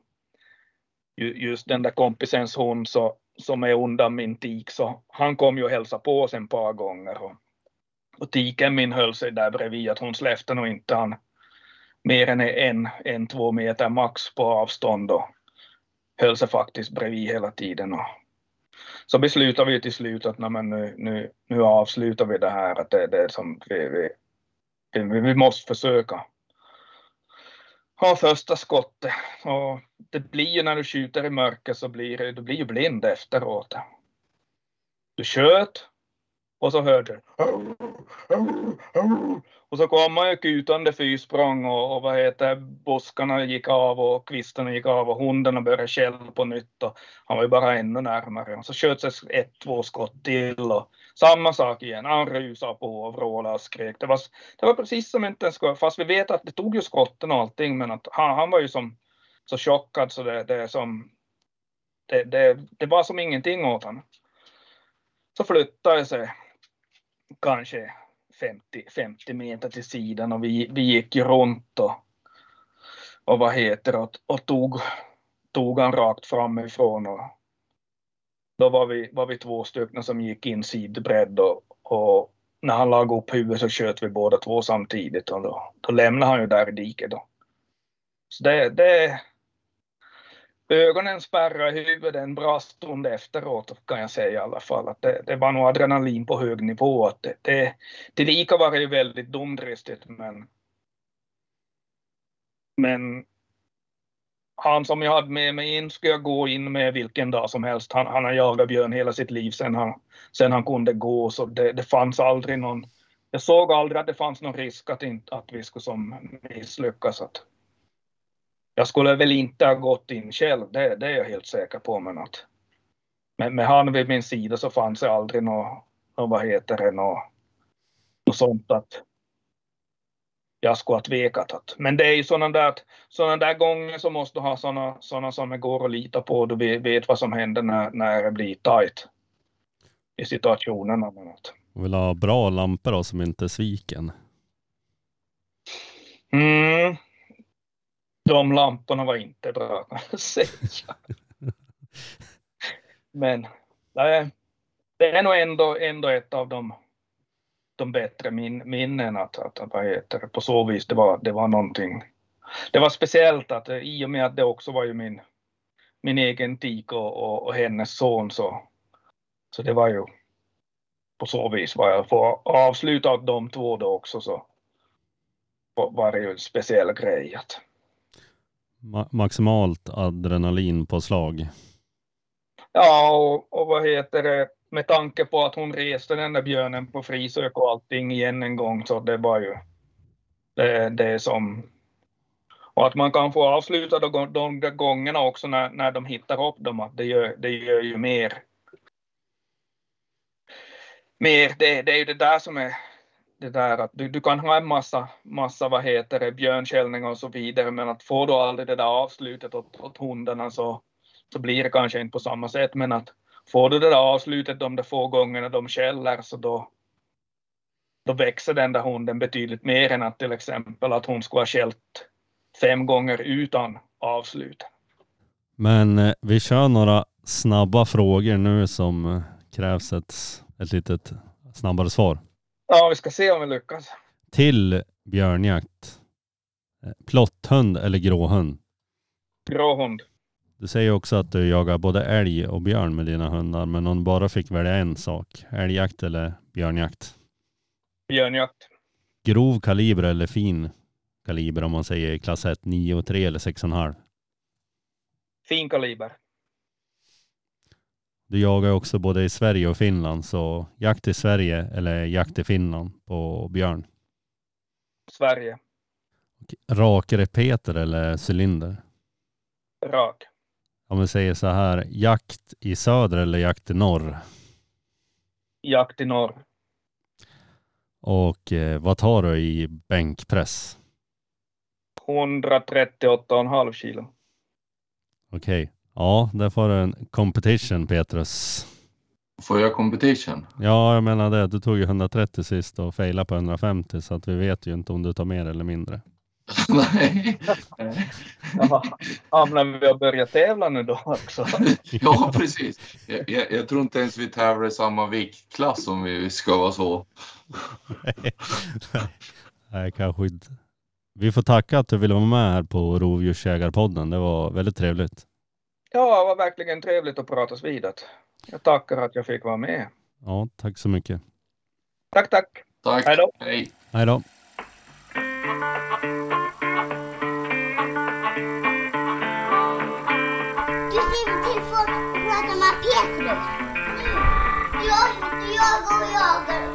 just den där kompisens hund så, som är undan min tik så han kom ju och hälsade på oss en par gånger. Och, och tiken min höll sig där bredvid att hon släppte nog inte han mer än en, en, två meter max på avstånd och höll sig faktiskt bredvid hela tiden. Och så beslutade vi till slut att nej, nu, nu, nu avslutar vi det här, att det, det som vi, vi, vi måste försöka ha första skottet. Och det blir ju när du skjuter i mörker så blir du blir ju blind efteråt. Du sköt och så hörde du och så kom man ju kutande fyrsprång och, och vad heter buskarna gick av och kvistarna gick av och hundarna började skälla på nytt och han var ju bara ännu närmare. Och så sköts ett, två skott till och samma sak igen. Han rusade på och vrålade och skrek. Det var, det var precis som inte ens fast vi vet att det tog ju skotten och allting men att han, han var ju som så chockad så det, det är som det, det, det var som ingenting åt honom. Så flyttade sig kanske 50, 50 meter till sidan och vi, vi gick ju runt och, och vad heter och, och tog, tog han rakt framifrån och då var vi, var vi två stycken som gick in sidbredd och, och när han lagade upp huvudet så sköt vi båda två samtidigt och då, då lämnade han ju där i diket då. Så det, det, ögonen spärrar i huvudet en bra stund efteråt kan jag säga i alla fall. Att det, det var nog adrenalin på hög nivå. Att det, det, det lika var ju väldigt dumdristigt men men han som jag hade med mig in skulle jag gå in med vilken dag som helst. Han, han har jagat björn hela sitt liv sen han, sen han kunde gå så det, det fanns aldrig någon jag såg aldrig att det fanns någon risk att, inte, att vi skulle som misslyckas. Att, jag skulle väl inte ha gått in själv, det, det är jag helt säker på. Men att med, med han vid min sida så fanns det aldrig något, vad heter det, något, något sånt att jag skulle ha tvekat. Att, men det är ju sådana där, sådana där gånger som måste ha sådana, sådana som går att lita på. Du vet vad som händer när, när det blir tajt. i situationerna. Men att, Vill ha bra lampor då som inte sviker en. mm, de lamporna var inte bra kan jag säga. Men nej, det är nog ändå, ändå ett av de, de bättre min, minnen att, att, vad heter det, på så vis det var, det var någonting. Det var speciellt att eh, i och med att det också var ju min, min egen tik och, och, och hennes son så, så det var ju på så vis var jag får avsluta de två då också så var det ju en speciell grej att Ma maximalt adrenalinpåslag. Ja, och, och vad heter det, med tanke på att hon reste den där björnen på frisök och allting igen en gång, så det var ju det, det som... Och att man kan få avsluta de, de där gångerna också när, när de hittar upp dem, att det gör, det gör ju mer. Mer, det, det är ju det där som är det där att du, du kan ha en massa, massa vad heter det, björnkällningar och så vidare, men att få då aldrig det där avslutet åt, åt hundarna så, så blir det kanske inte på samma sätt, men att får du det där avslutet de där få gångerna de skäller så då, då växer den där hunden betydligt mer än att till exempel att hon skulle ha skällt fem gånger utan avslut. Men eh, vi kör några snabba frågor nu som eh, krävs ett, ett litet snabbare svar. Ja, vi ska se om vi lyckas. Till björnjakt. Eh, Plotthund eller gråhund? Bra hund. Du säger också att du jagar både älg och björn med dina hundar, men om du bara fick välja en sak, älgjakt eller björnjakt? Björnjakt. Grov kaliber eller fin kaliber om man säger klass 1, 9 3 eller 6,5? Fin kaliber. Du jagar också både i Sverige och Finland, så jakt i Sverige eller jakt i Finland på björn? Sverige. Rakrepeter eller cylinder? Rak. Om vi säger så här, jakt i söder eller jakt i norr? Jakt i norr. Och eh, vad tar du i bänkpress? 138,5 kilo. Okej. Ja, där får du en competition Petrus. Får jag competition? Ja, jag menar det. Du tog ju 130 sist och failade på 150 så att vi vet ju inte om du tar mer eller mindre. Nej. Jaha. Hamnar vi och börjar tävla nu då också? Ja, precis. Jag, jag, jag tror inte ens vi tävlar i samma viktklass om vi ska vara så. Nej, kanske inte. Vi får tacka att du ville vara med här på Rovdjursjägarpodden. Det var väldigt trevligt. Ja, det var verkligen trevligt att pratas vid. Jag tackar att jag fick vara med. Ja, tack så mycket. Tack, tack. Tack. Hej då. Hej. Hej då. Du skriver till folk och pratar med Petrus. Jag, jagar och jagar.